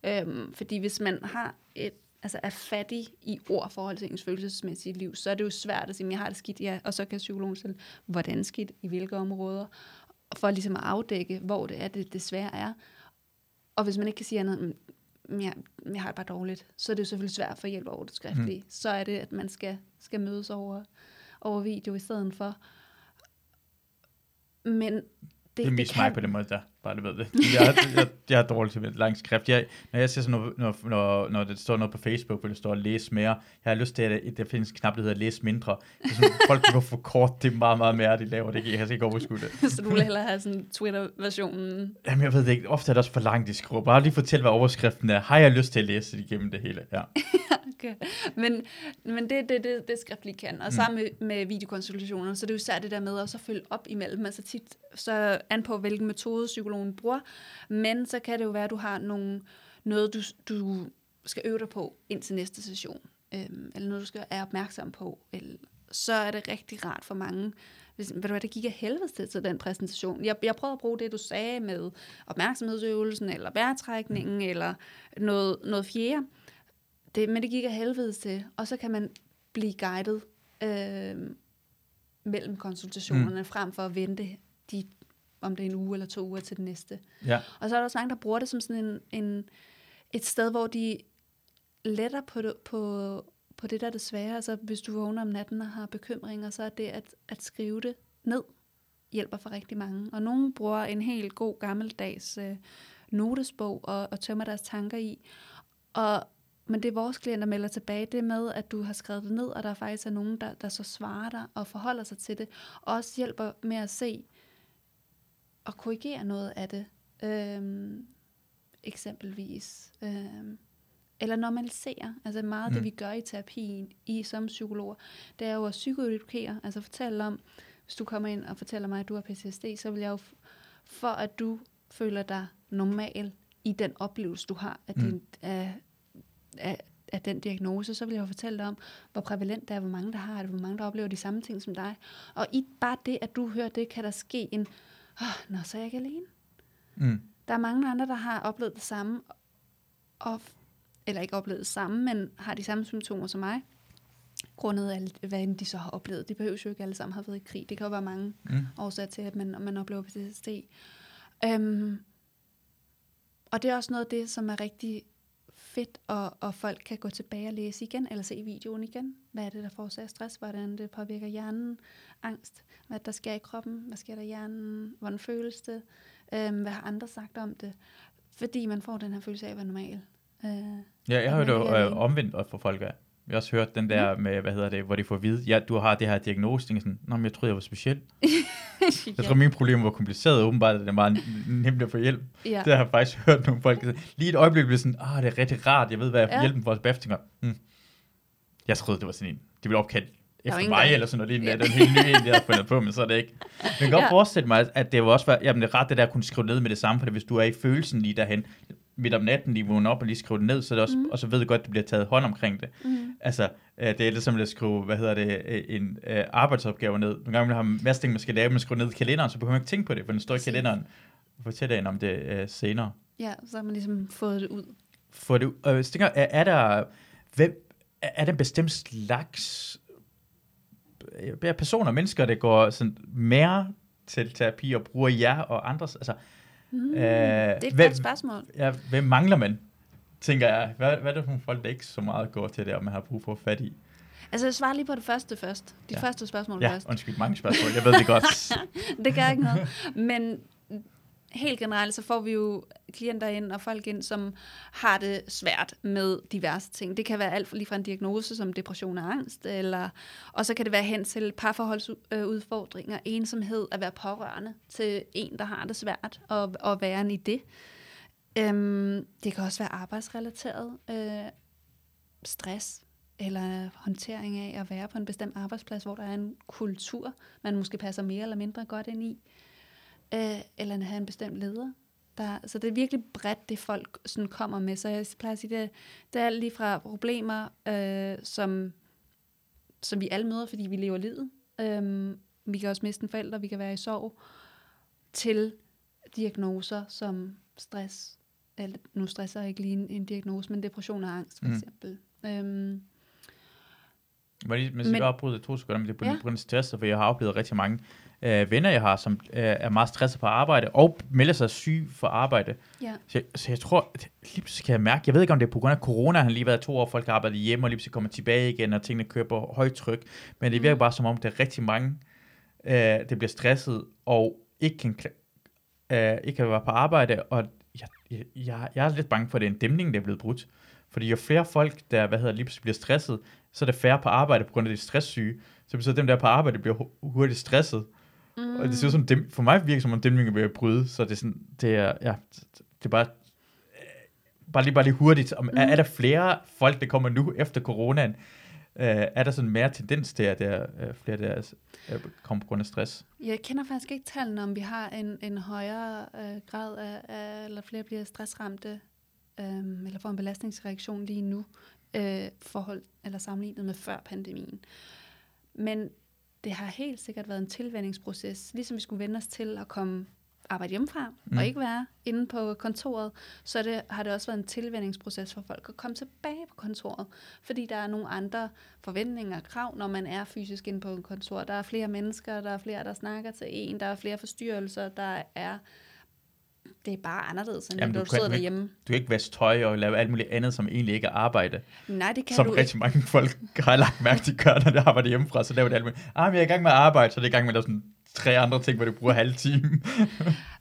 Øhm, fordi hvis man har et, altså er fattig i ord forhold til ens følelsesmæssige liv, så er det jo svært at sige, "Men jeg har det skidt, ja, og så kan psykologen stille, hvordan skidt, i hvilke områder, for ligesom at afdække, hvor det er, det desværre er. Og hvis man ikke kan sige andet, jeg, jeg har det bare dårligt, så er det jo selvfølgelig svært at få hjælp over det skriftlige. Mm. Så er det, at man skal, skal mødes over, over video i stedet for. Men det, Det er mest mig på den måde, der bare du ved det. Jeg, jeg, jeg er dårlig til lang skrift. Jeg, når jeg ser sådan noget, når, når, når det står noget på Facebook, hvor det står læs mere, jeg har lyst til, at der findes en knap, der hedder læs mindre. Det er sådan, folk går for kort, det er meget, meget mere, de laver. Det kan jeg ikke overskue det. så du vil hellere have sådan Twitter-versionen. Jamen, jeg ved det ikke. Ofte er det også for langt, de skriver. Bare lige fortæl, hvad overskriften er. Har jeg lyst til at læse det igennem det hele? Ja. Okay. Men, men det er det, det, det skriftlige kan. Og Mm. sammen med, med videokonsultationer, så er det jo især det der med at så følge op imellem. Altså tit så an på, hvilken metode psykologen bruger. Men så kan det jo være, at du har nogle, noget, du, du skal øve dig på indtil næste session. Øhm, eller noget, du skal er opmærksom på. Eller, så er det rigtig rart for mange. Hvis, ved du hvad, det gik af helvede til, til den præsentation. Jeg, jeg prøvede at bruge det, du sagde med opmærksomhedsøvelsen, eller vejrtrækningen, mm. eller noget, noget fjerde. Det, men det gik af helvede til. Og så kan man blive guidet øh, mellem konsultationerne, mm. frem for at vente de, om det er en uge eller to uger til den næste. ja. Og så er der også mange, der bruger det som sådan en, en, et sted, hvor de letter på det, på, på det, der er det svære. Altså hvis du vågner om natten og har bekymringer, så er det at, at skrive det ned hjælper for rigtig mange. Og nogen bruger en helt god gammeldags øh, notesbog og, og tømmer deres tanker i. Og, men det vores klienter melder tilbage, det med, at du har skrevet det ned, og der faktisk er nogen, der, der så svarer dig og forholder sig til det, og også hjælper med at se og korrigere noget af det. Øhm, eksempelvis. Øhm, eller normalisere. Altså meget af det, Mm. vi gør i terapien, i som psykologer, det er jo at psykoedukere. Altså fortælle om, hvis du kommer ind og fortæller mig, at du har PTSD, så vil jeg jo, for at du føler dig normal i den oplevelse, du har af, Mm. din, af, af, af den diagnose, så vil jeg jo fortælle dig om, hvor prævalent det er, hvor mange der har det, hvor mange der oplever de samme ting som dig. Og i bare det, at du hører det, kan der ske en, oh, nå, så er jeg ikke alene. Mm. Der er mange andre, der har oplevet det samme, og, eller ikke oplevet det samme, men har de samme symptomer som mig, grundet af, hvad end de så har oplevet. De behøver jo ikke alle sammen have været i krig. Det kan jo være mange Mm. årsager til, at man, man oplever PTSD. Øhm, og det er også noget af det, som er rigtig fedt, og, og folk kan gå tilbage og læse igen, eller se videoen igen. Hvad er det, der forårsager stress? Hvordan det påvirker hjernen? Angst? Hvad der sker i kroppen? Hvad sker der i hjernen? Hvordan føles det? Øhm, hvad har andre sagt om det? Fordi man får den her følelse af at være normal. Øh, Ja, jeg har jo øh, omvendt for folk af. Jeg har også hørt den der med, hvad hedder det, hvor de får at vide, ja, du har det her diagnose. Sådan, Nå, men jeg troede, jeg var speciel. Jeg tror, mine problemer var kompliceret, åbenbart, at det var nemt at få hjælp. ja. Det har jeg faktisk hørt nogle folk. Lige et øjeblik blev sådan, ah, det er rigtig rart, jeg ved, hvad jeg får Ja. hjælpen for. Og bagefter hmm, jeg troede, det var sådan en, de ville opkalde efter mig, eller sådan noget lignende. Ja. Ja. Den helt nye en, jeg havde fundet på, men så er det ikke. Men jeg kan godt Ja. forestille mig, at det var også være, jamen det er ret det der at kunne skrive ned med det samme, for hvis du er i følelsen lige derhen, midt om natten lige vågne op og lige skrive det ned, så det også, mm. og så ved du godt, at det bliver taget hånd omkring det. Mm. Altså, det er lidt som at skrive, hvad hedder det, øh, en øh, arbejdsopgave ned. Nogle gange man har en masse ting, man skal lave, man skriver ned i kalenderen, så behøver man ikke tænke på det, for den står i kalenderen. Fortæl dig om det øh, senere. ja, så har man ligesom fået det ud. For det, øh, jeg tænker, er, er der, hvem, er, er der en bestemt slags øh, personer, mennesker, der går sådan mere til terapi og bruger jer og andres, altså, Mm. øh, Det er et hvem, godt spørgsmål. ja, hvem mangler man, tænker jeg. Hvad, hvad er det for nogle folk, der ikke så meget går til det, og man har brug for at fat i? Altså, jeg svarer lige på det første først. De Ja. første spørgsmål Ja, først. undskyld, mange spørgsmål, jeg ved det godt. Det gør ikke noget. Men helt generelt, så får vi jo klienter ind og folk ind, som har det svært med diverse ting. Det kan være alt lige fra en diagnose som depression og angst, eller, og så kan det være hen til parforholdsudfordringer, ensomhed, at være pårørende til en, der har det svært, og, og være i det. Øhm, det kan også være arbejdsrelateret øh, stress, eller håndtering af at være på en bestemt arbejdsplads, hvor der er en kultur, man måske passer mere eller mindre godt ind i, øh, eller at have en bestemt leder. Der, så det er virkelig bredt, det folk sådan kommer med. Så jeg plejer at sige, det, det er alt lige fra problemer, øh, som, som vi alle møder, fordi vi lever livet. Øh, vi kan også miste en forælder, vi kan være i sorg, til diagnoser som stress, nu stresser jeg ikke lige en, en diagnose, men depression og angst for Mm. eksempel. Øhm, Må jeg lige men, Men- men, afbryde to sekunder, men det er på Ja. grund af stress, for jeg har oplevet rigtig mange øh, venner, jeg har, som øh, er meget stresset på arbejde, og melder sig syg for arbejde. ja. Så, jeg- så jeg tror, at lige pludselig kan jeg mærke, jeg ved ikke, om det er på grund af corona, han har lige været to år, folk har arbejdet hjemme, og lige pludselig kommer tilbage igen, og tingene kører på højt tryk. Men det virker Mm. bare som om, der er rigtig mange, øh, det bliver stresset, og ikke kan, øh, ikke kan være på arbejde, og jeg, jeg, jeg, jeg er lidt bange for, at det er en dæmning, der er blevet brudt. Fordi jo flere folk, der hvad hedder, lige pludselig bliver stresset, så er der færre på arbejde på grund af det stresssyge. Så betyder dem, der er på arbejde, bliver hurtigt stresset. Mm. Og det ser som, dem, for mig virker som om dæmningen bliver ved bryde, så det er sådan, det er, ja, det er bare, bare lige, bare lige hurtigt. Om, mm. er, er, der flere folk, der kommer nu efter coronaen? Øh, er der sådan mere tendens til, at der er øh, flere, der øh, kommer på grund af stress? Jeg kender faktisk ikke tallene, om vi har en, en højere øh, grad af, af, eller flere bliver stressramte, øh, eller får en belastningsreaktion lige nu, øh, forhold, eller sammenlignet med før pandemien. Men det har helt sikkert været en tilvændingsproces, ligesom vi skulle vende os til at komme arbejde hjemmefra, mm. Og ikke være inde på kontoret, så det, har det også været en tilvændingsproces for folk at komme tilbage på kontoret, fordi der er nogle andre forventninger og krav, når man er fysisk inde på et kontor. Der er flere mennesker, der er flere, der snakker til en, der er flere forstyrrelser, der er... Det er bare anderledes, end Jamen, når du du sidder derhjemme. Du kan ikke vaske tøj og lave alt muligt andet, som egentlig ikke er arbejde. Nej, det kan som du ikke. rigtig mange folk har lagt mærke til, gør, når de arbejder hjemmefra, så laver det alt muligt. Ah, men jeg er i gang med at arbejde, så det er i gang med at sådan tre andre ting, hvor du bruger halv time.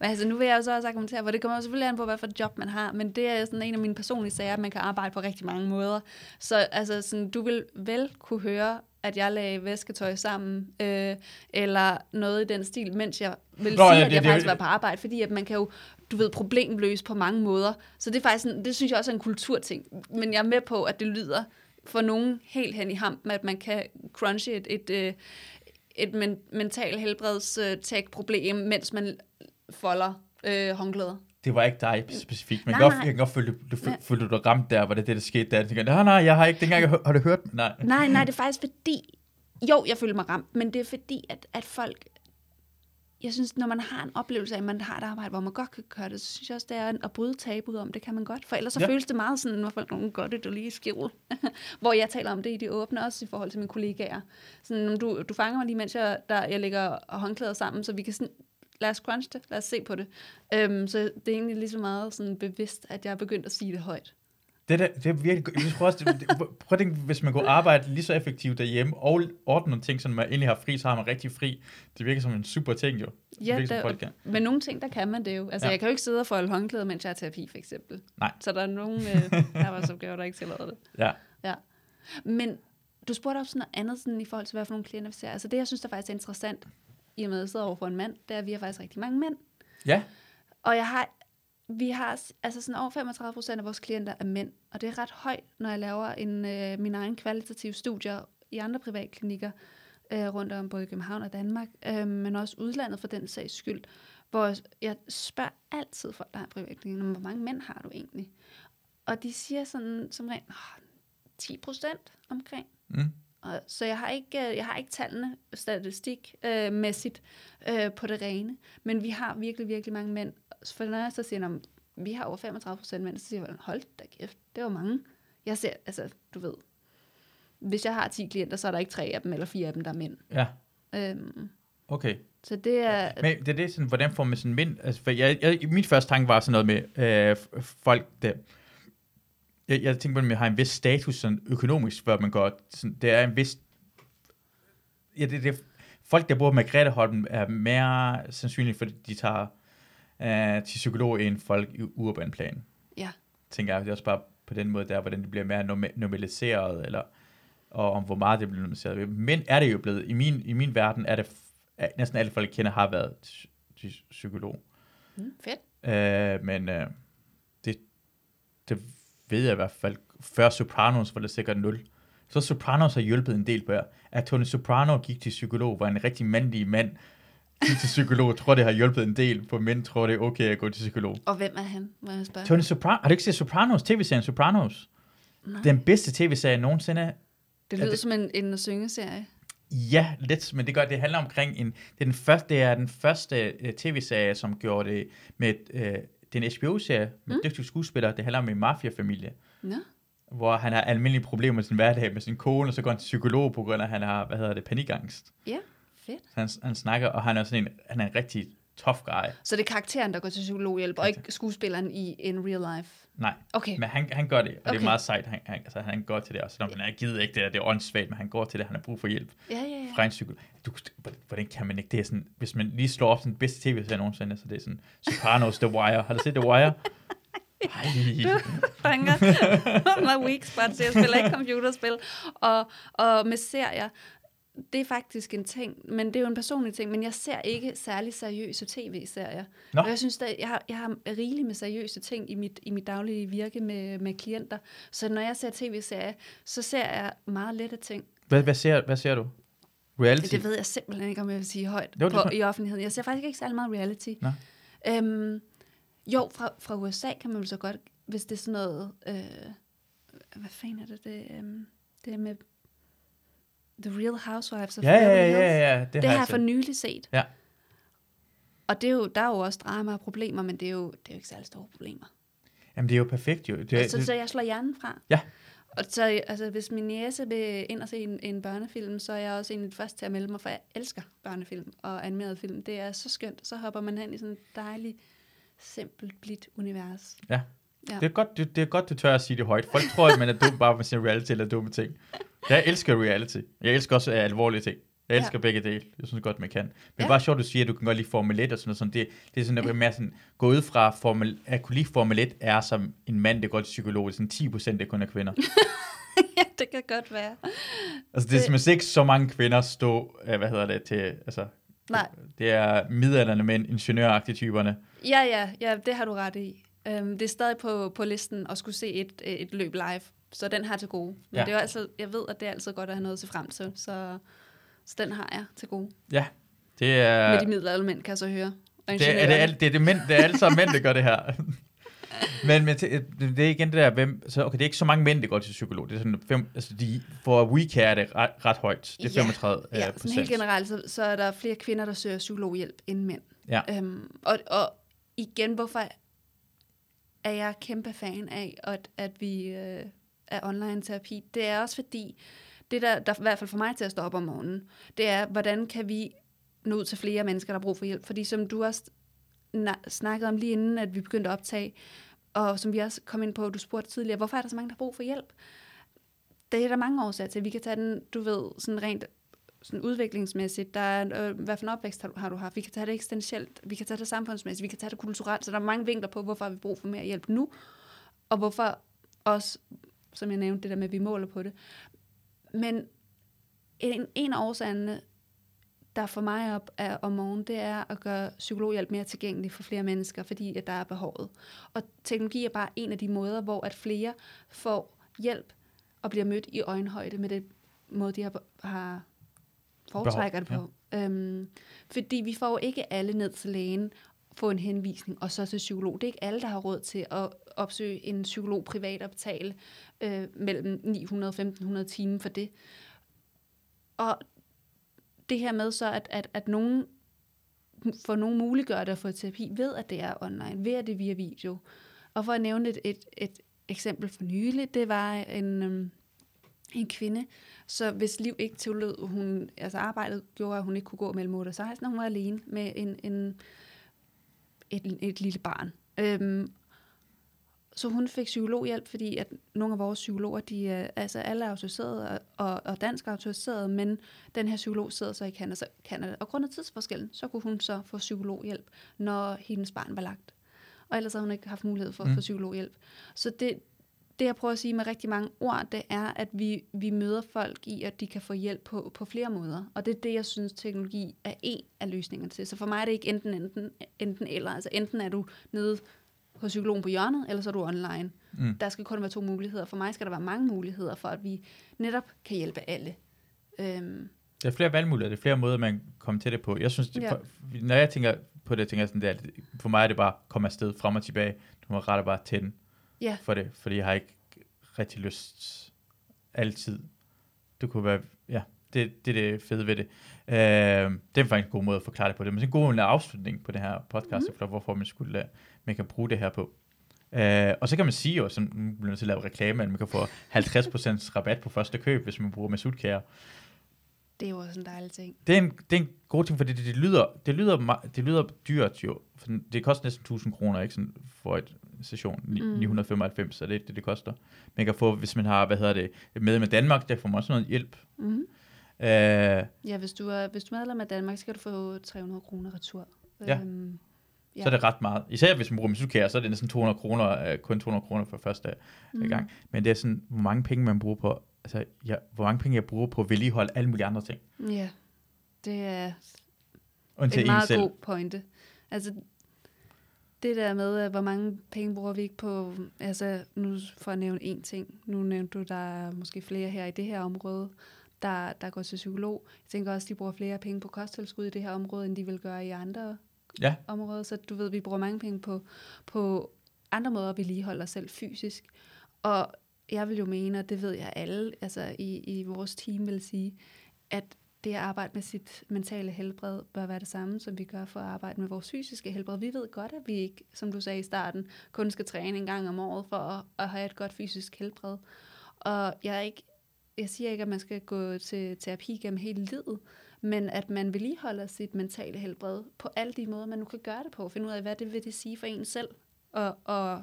Men altså, nu vil jeg jo så også argumentere, for det kommer jo selvfølgelig an på, hvad for et job man har, men det er sådan en af mine personlige sager, at man kan arbejde på rigtig mange måder. Så altså, sådan, du vil vel kunne høre, at jeg lagde væsketøj sammen, øh, eller noget i den stil, mens jeg vil Nå, sige, ja, at det- jeg det- faktisk var på arbejde, fordi at man kan jo, du ved, problemløse på mange måder. Så det er faktisk sådan, det synes jeg også er en kulturting. Men jeg er med på, at det lyder for nogen helt hen i hampen, at man kan crunche et, et, øh, et men, mental helbredstag-problem, mens man folder øh, håndklæder. Det var ikke dig specifikt, men Nej, jeg kan godt, nej. jeg kan godt føle, du, du Nej. følte, du ramt der, var det det, der skete der. Jeg tænker, nej, nej, jeg har ikke, dengang jeg hør- har du hørt, nej. Nej, nej, det er faktisk fordi, jo, jeg føler mig ramt, men det er fordi, at, at folk, jeg synes, når man har en oplevelse af, at man har et arbejde, hvor man godt kan gøre det, så synes jeg også, det er at bryde tabuet om, det kan man godt. For ellers så Ja. føles det meget sådan, når folk nogen gør det, du lige skjul. hvor jeg taler om det i de åbne, også i forhold til mine kollegaer. Sådan, "Om du, du fanger mig lige, mens jeg, der, jeg lægger håndklæder sammen, så vi kan sådan, lad os crunch det, lad os se på det. Øhm, så det er egentlig lige så meget sådan bevidst, at jeg er begyndt at sige det højt. Det, der, det er virkelig, jeg tror også, det, det, prøv at tænke, hvis man kunne arbejde lige så effektivt derhjemme, og ordne nogle ting, så man endelig har fri, så har man rigtig fri. Det virker som en super ting jo. Det Ja, virker, som der, folk kan. men nogle ting, der kan man det jo. Altså, Ja. jeg kan jo ikke sidde og folde håndklæder, mens jeg er terapi, for eksempel. Nej. Så der er nogle øh, arbejdsopgaver, der ikke tillader det. Ja. Ja. Men du spurgte også noget andet sådan, i forhold til, hvad for nogle klienter vi ser. Altså det, jeg synes, der faktisk er interessant, i og med at jeg sidder over for en mand, det er, at vi har faktisk rigtig mange mænd. Ja, Og jeg har, vi har, altså sådan over 35 procent af vores klienter er mænd, og det er ret højt, når jeg laver en, øh, min egen kvalitative studier i andre privatklinikker øh, rundt om både i København og Danmark, øh, men også udlandet for den sags skyld, hvor jeg spørger altid folk, der er i privatklinikker, hvor mange mænd har du egentlig? Og de siger sådan som rent, oh, 10 procent omkring. Mm. Og, så jeg har ikke, øh, jeg har ikke tallene statistikmæssigt øh, mæssigt, øh, på det rene, men vi har virkelig, virkelig mange mænd. For når jeg så siger, at vi har over 35 procent mænd, så siger jeg, hold da kæft, det var mange. Jeg ser, altså, du ved, hvis jeg har 10 klienter, så er der ikke tre af dem, eller fire af dem, der er mænd. ja, Øhm, okay. så det er, Men det er det, sådan, hvordan får man sådan mænd? Altså, for jeg, jeg, min første tanke var sådan noget med øh, folk, der... Jeg, jeg tænkte på, at man har en vis status sådan økonomisk, før man går... Sådan, det er en vis... Ja, det, det, folk, der bor med Gretaholm, er mere sandsynligt, fordi de tager øh, til psykolog end folk i urban plan. ja, Tænker jeg, det er også bare på den måde der, hvordan det bliver mere norma- normaliseret, eller og om hvor meget det bliver normaliseret. Men er det jo blevet, i min, i min verden, er det er, næsten alle folk, jeg kender, har været til, psykolog. mm, fedt. Øh, men øh, det, det ved jeg i hvert fald. Før Sopranos var det sikkert 0. Så Sopranos har hjulpet en del på jer. At Tony Soprano gik til psykolog, var en rigtig mandlig mand, til psykolog, tror det har hjulpet en del på mænd, tror det er okay at gå til psykolog. Og hvem er han, må jeg spørge? Tony Soprano, har du ikke set Sopranos, tv-serien Sopranos? Nej. Den bedste tv-serie nogensinde. Det er lyder det- som en, en syngeserie. Ja, lidt, men det gør, det handler omkring en, det er den første, det er den første uh, tv-serie, som gjorde det med, uh, det er en HBO-serie med mm. dygtige skuespillere, det handler om en mafiafamilie, Nå, hvor han har almindelige problemer i sin hverdag med sin kone, og så går han til psykolog på grund af, at han har, hvad hedder det, panikangst. ja, fedt. Så han, han snakker, og han er sådan en, han er en rigtig tough guy. Så det er karakteren, der går til psykologhjælp, og ikke skuespilleren i in real life. Nej, Okay, men han, han gør det, og okay. det er meget sejt, han, han, altså, han går til det, og selvom han er givet ikke det, der, det er åndssvagt, men han går til det, han har brug for hjælp. ja, ja, ja. fra en psykolog. Du, hvordan kan man ikke? Det er sådan, hvis man lige slår op sådan den bedste tv-serie nogensinde, så det er sådan Sopranos, The Wire. Har du set The Wire? Ej. fanger my weak spots. Jeg spiller ikke computerspil. Og, og med serier, det er faktisk en ting, men det er jo en personlig ting, men jeg ser ikke særlig seriøse tv-serier. Nå. Og jeg synes, at jeg har, jeg har rigeligt med seriøse ting i mit, i mit daglige virke med, med klienter. Så når jeg ser tv-serier, så ser jeg meget lette ting. Hvad, hvad, ser, hvad ser du? Reality? Det ved jeg simpelthen ikke, om jeg vil sige højt Jo, på, i offentligheden. Jeg ser faktisk ikke særlig meget reality. Nå. Øhm, jo, fra, fra USA kan man jo så godt, hvis det er sådan noget... Øh, hvad fanden er det? Det, øhm, det er med The Real Housewives of Ja, ja, Beverly ja, Hills. ja, ja. Det, Det har jeg jeg for nylig set. Ja. Og det er jo, der er jo også drama og problemer, men det er jo, det er jo ikke særlig store problemer. Jamen, det er jo perfekt jo. Det, Det, så, jeg slår hjernen fra. Ja. Og så, altså, hvis min næse vil ind og se en, en børnefilm, så er jeg også egentlig først til at melde mig, for jeg elsker børnefilm og animeret film. Det er så skønt. Så hopper man hen i sådan et dejligt, simpelt, blidt univers. Ja. Ja. det, er godt, det, det er godt, du tør at sige det højt. Folk tror, at man er dum, bare for at sige reality eller dumme ting. Jeg elsker reality. Jeg elsker også uh, alvorlige ting. Jeg elsker ja. begge dele. Jeg synes godt, man kan. Men ja. Ja. bare sjovt, du siger, at du kan godt lide Formel 1 og sådan noget. Sådan. Det, det er sådan, at ja. mere sådan, gå ud fra, Formel, at kunne lide Formel 1 er som en mand, der går til psykolog. Sådan 10 procent, det kun er kvinder. ja, det kan godt være. Altså, det er Det- simpelthen ikke så mange kvinder stå, uh, hvad hedder det, til, altså, Nej. det er midalderne mænd, ingeniøragtige typerne. Ja, ja, ja, det har du ret i. Um, det er stadig på, på listen at skulle se et, et løb live, så den har til gode. Men Ja. det er jo altid, jeg ved, at det er altid godt at have noget til frem til, så, så den har jeg til gode. Ja, det er... Med de middelaldermænd, kan jeg så høre. Det er, det, er, ingeniørerne. alt- det, er det, mænd, det er alle sammen mænd, der gør det her. men, men det, det er igen det der, hvem, så, okay, det er ikke så mange mænd, der går til psykolog. Det er sådan fem, altså de, for WeCare er det ret, ret højt. Det er Ja, 35 Ja, ja, sådan procent. helt generelt, så, så er der flere kvinder, der søger psykologhjælp end mænd. Ja. Øhm, og, og igen, hvorfor er jeg kæmpe fan af, at, at vi øh, af online terapi? Det er også fordi, det der, der i hvert fald for mig til at stå op om morgenen, det er, hvordan kan vi nå ud til flere mennesker, der har brug for hjælp? Fordi som du også snakkede om lige inden, at vi begyndte at optage, og som vi også kom ind på, du spurgte tidligere, hvorfor er der så mange, der har brug for hjælp? Det er der mange årsager til. Vi kan tage den, du ved, sådan rent sådan udviklingsmæssigt, der er, øh, hvad for en opvækst har du, har du haft, vi kan tage det eksistentielt, vi kan tage det samfundsmæssigt, vi kan tage det kulturelt, så der er mange vinkler på, hvorfor har vi brug for mere hjælp nu, og hvorfor også, som jeg nævnte, det der med, at vi måler på det. Men en, en af årsagerne, der for mig op er om morgenen, det er at gøre psykologhjælp mere tilgængelig for flere mennesker, fordi at der er behovet. Og teknologi er bare en af de måder, hvor at flere får hjælp og bliver mødt i øjenhøjde med det måde, de har, har foretrækker det på. Ja. Øhm, fordi vi får ikke alle ned til lægen, få en henvisning, og så til psykolog. Det er ikke alle, der har råd til at opsøge en psykolog privat og betale øh, mellem 900 og 1500 timer for det. Og det her med så, at, at, at nogen for nogen muliggør det at få terapi ved, at det er online, ved at det er via video. Og for at nævne et, et, et eksempel for nylig, det var en, øhm, en kvinde, så hvis liv ikke tillod, hun, altså arbejdet gjorde, at hun ikke kunne gå mellem 8 og 16, og hun var alene med en, en, et, et lille barn. Øhm, så hun fik psykologhjælp, fordi at nogle af vores psykologer, de er, altså alle er autoriseret og, og dansk autoriseret, men den her psykolog sidder så i Canada, Canada. Og grund af tidsforskellen, så kunne hun så få psykologhjælp, når hendes barn var lagt. Og ellers har hun ikke haft mulighed for at mm. få psykologhjælp. Så det, det, jeg prøver at sige med rigtig mange ord, det er, at vi, vi møder folk i, at de kan få hjælp på, på flere måder. Og det er det, jeg synes, teknologi er en af løsningerne til. Så for mig er det ikke enten, enten, enten eller. Altså enten er du nede hos psykologen på hjørnet, eller så er du online. Mm. Der skal kun være to muligheder. For mig skal der være mange muligheder, for at vi netop kan hjælpe alle. Øhm. Der er flere valgmuligheder, det er flere måder, man kan komme til det på. Jeg synes, det, ja. for, når jeg tænker på det, tænker jeg sådan, det er, for mig er det bare, komme afsted, frem og tilbage. Du må rette bare tænde ja. for det, fordi jeg har ikke rigtig lyst altid. Det kunne være, ja, det, det er det fede ved det. Uh, det er faktisk en god måde at forklare det på det, men det er en god afslutning på det her podcast, mm. for hvorfor man skulle man kan bruge det her på. Uh, og så kan man sige jo, som nu bliver til at lave reklame, at man kan få 50% rabat på første køb, hvis man bruger Masudkære. Det er jo også en dejlig ting. Det er en, det er en god ting, fordi det, det, lyder, det, lyder, det lyder dyrt jo. Det koster næsten 1000 kroner, ikke sådan for et station, mm. 995, så det er det, det koster. Man kan få, hvis man har, hvad hedder det, med med Danmark, der får man også noget hjælp. Mm. Uh, ja, hvis du, er, hvis du er medlem af Danmark, så skal du få 300 kroner retur. Ja. Um, ja. Så er det ret meget. Især hvis man bruger Misukær, så er det næsten 200 kroner, uh, kun 200 kroner for første mm. gang. Men det er sådan, hvor mange penge man bruger på, altså, ja, hvor mange penge jeg bruger på at vedligeholde alle mulige andre ting. Ja, det er en meget god pointe. Altså, det der med, hvor mange penge bruger vi ikke på, altså nu for at nævne én ting, nu nævnte du, der er måske flere her i det her område, der, der går til psykolog. Jeg tænker også, de bruger flere penge på kosttilskud i det her område, end de vil gøre i andre ja. områder. Så du ved, vi bruger mange penge på, på andre måder at vedligeholde os selv fysisk. Og jeg vil jo mene, og det ved jeg alle altså i, i vores team vil sige, at det at arbejde med sit mentale helbred bør være det samme, som vi gør for at arbejde med vores fysiske helbred. Vi ved godt, at vi ikke, som du sagde i starten, kun skal træne en gang om året for at, at have et godt fysisk helbred. Og jeg, er ikke, jeg siger ikke, at man skal gå til terapi gennem hele livet, men at man vedligeholder sit mentale helbred på alle de måder, man nu kan gøre det på. Finde ud af, hvad det vil det sige for en selv, og, og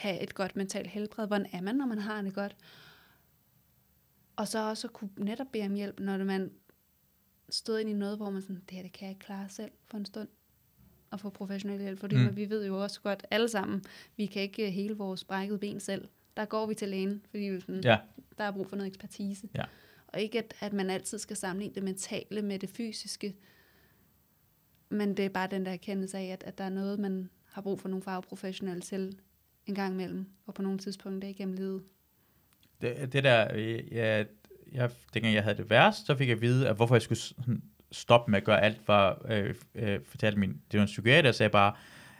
have et godt mentalt helbred. Hvordan er man, når man har det godt? Og så også at kunne netop bede om hjælp, når man stod ind i noget, hvor man sådan, det her det kan jeg ikke klare selv for en stund og få professionel hjælp, fordi mm. vi ved jo også godt alle sammen, vi kan ikke hele vores brækkede ben selv. Der går vi til lægen, fordi vi sådan, ja. der er brug for noget ekspertise. Ja. Og ikke, at, at man altid skal sammenligne det mentale med det fysiske, men det er bare den der erkendelse af, at, at der er noget, man har brug for nogle fagprofessionelle til en gang imellem, og på nogle tidspunkter igennem livet. Det, det der, ja, jeg, dengang jeg havde det værst, så fik jeg at vide, at hvorfor jeg skulle stoppe med at gøre alt, var, øh, øh, fortalte min, det var en psykiater, der sagde bare,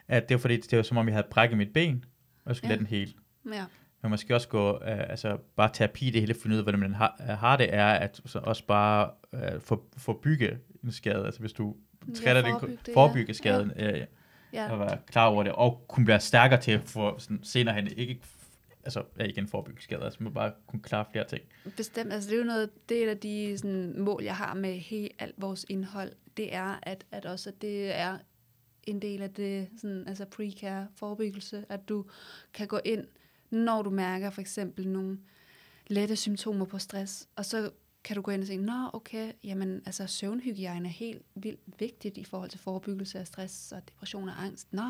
at det var fordi, det var som om, jeg havde brækket mit ben, og jeg skulle ja. lade den hele. Ja. Men måske også gå, øh, altså bare terapi det hele, finde ud af, hvordan man har, har det, er at så også bare øh, for, forbygge en skade, altså hvis du trætter ja, forebygge, det, forebygge ja. skaden, ja. Ja. og være klar over det, og kunne være stærkere til at få sådan, senere hen, ikke altså ja, igen forebygge altså man bare kunne klare flere ting. Bestemt, altså det er jo noget, det er et af de sådan, mål, jeg har med hele alt vores indhold, det er, at, at også at det er en del af det, sådan, altså pre-care, forebyggelse, at du kan gå ind, når du mærker for eksempel nogle lette symptomer på stress, og så kan du gå ind og sige, nå okay, jamen altså søvnhygiejne er helt vildt vigtigt i forhold til forebyggelse af stress og depression og angst. Nå,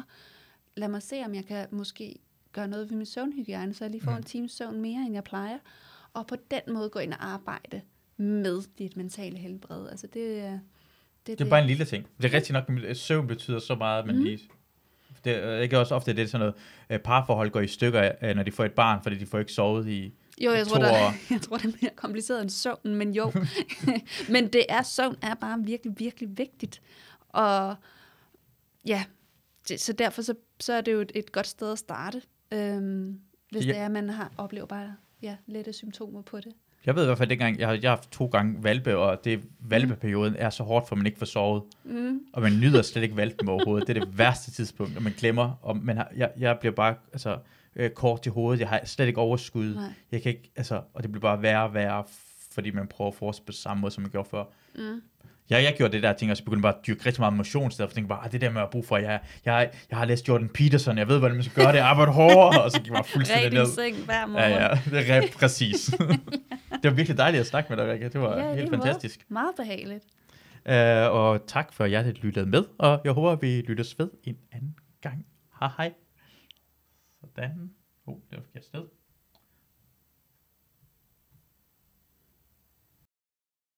lad mig se, om jeg kan måske gøre noget ved min søvnhygiejne, så jeg lige får mm. en times søvn mere, end jeg plejer. og på den måde gå ind og arbejde med dit mentale helbred. Altså det, er- det, Det er bare en lille ting. Det er rigtigt nok, at søvn betyder så meget, men Mhm. lige... Det er ikke også ofte, det er sådan noget, øh, parforhold går i stykker, øh, når de får et barn, fordi de får ikke sovet i... Jo, jeg tror, der, jeg tror, det er mere kompliceret end søvn, men jo. men det er, søvn er bare virkelig, virkelig vigtigt. Og ja, det, så derfor så, så er det jo et, et godt sted at starte, øhm, hvis Ja. det er, at man har, oplever bare ja, lette symptomer på det. Jeg ved i hvert fald, dengang, jeg har, jeg har haft to gange valpe, og det valpeperioden er så hårdt, for man ikke får sovet. Mm. Og man nyder slet ikke valpen overhovedet. Det er det værste tidspunkt, og man glemmer. Og man har, jeg, jeg bliver bare altså, øh, kort til hovedet. Jeg har slet ikke overskud. Nej. Jeg kan ikke, altså, og det bliver bare værre og værre, fordi man prøver at fortsætte på samme måde, som man gjorde før. Mm. Ja, jeg gjorde det der ting, og så begyndte bare at dyrke rigtig meget motion, stedet for at tænke bare, ah, det der med at have brug for, jeg, jeg, jeg har læst Jordan Peterson, jeg ved, hvordan man skal gøre det, arbejde hårdere, og så gik jeg bare fuldstændig ned. seng hver morgen. Ja, ja, det er præcis. det var virkelig dejligt at snakke med dig, Rikke. Det var Ja, helt måde. fantastisk. Meget behageligt. Uh, og tak for, at jeg lyttede med, og jeg håber, vi lyttes ved en anden gang. Hej hej. Sådan. Oh, det var forkert sted.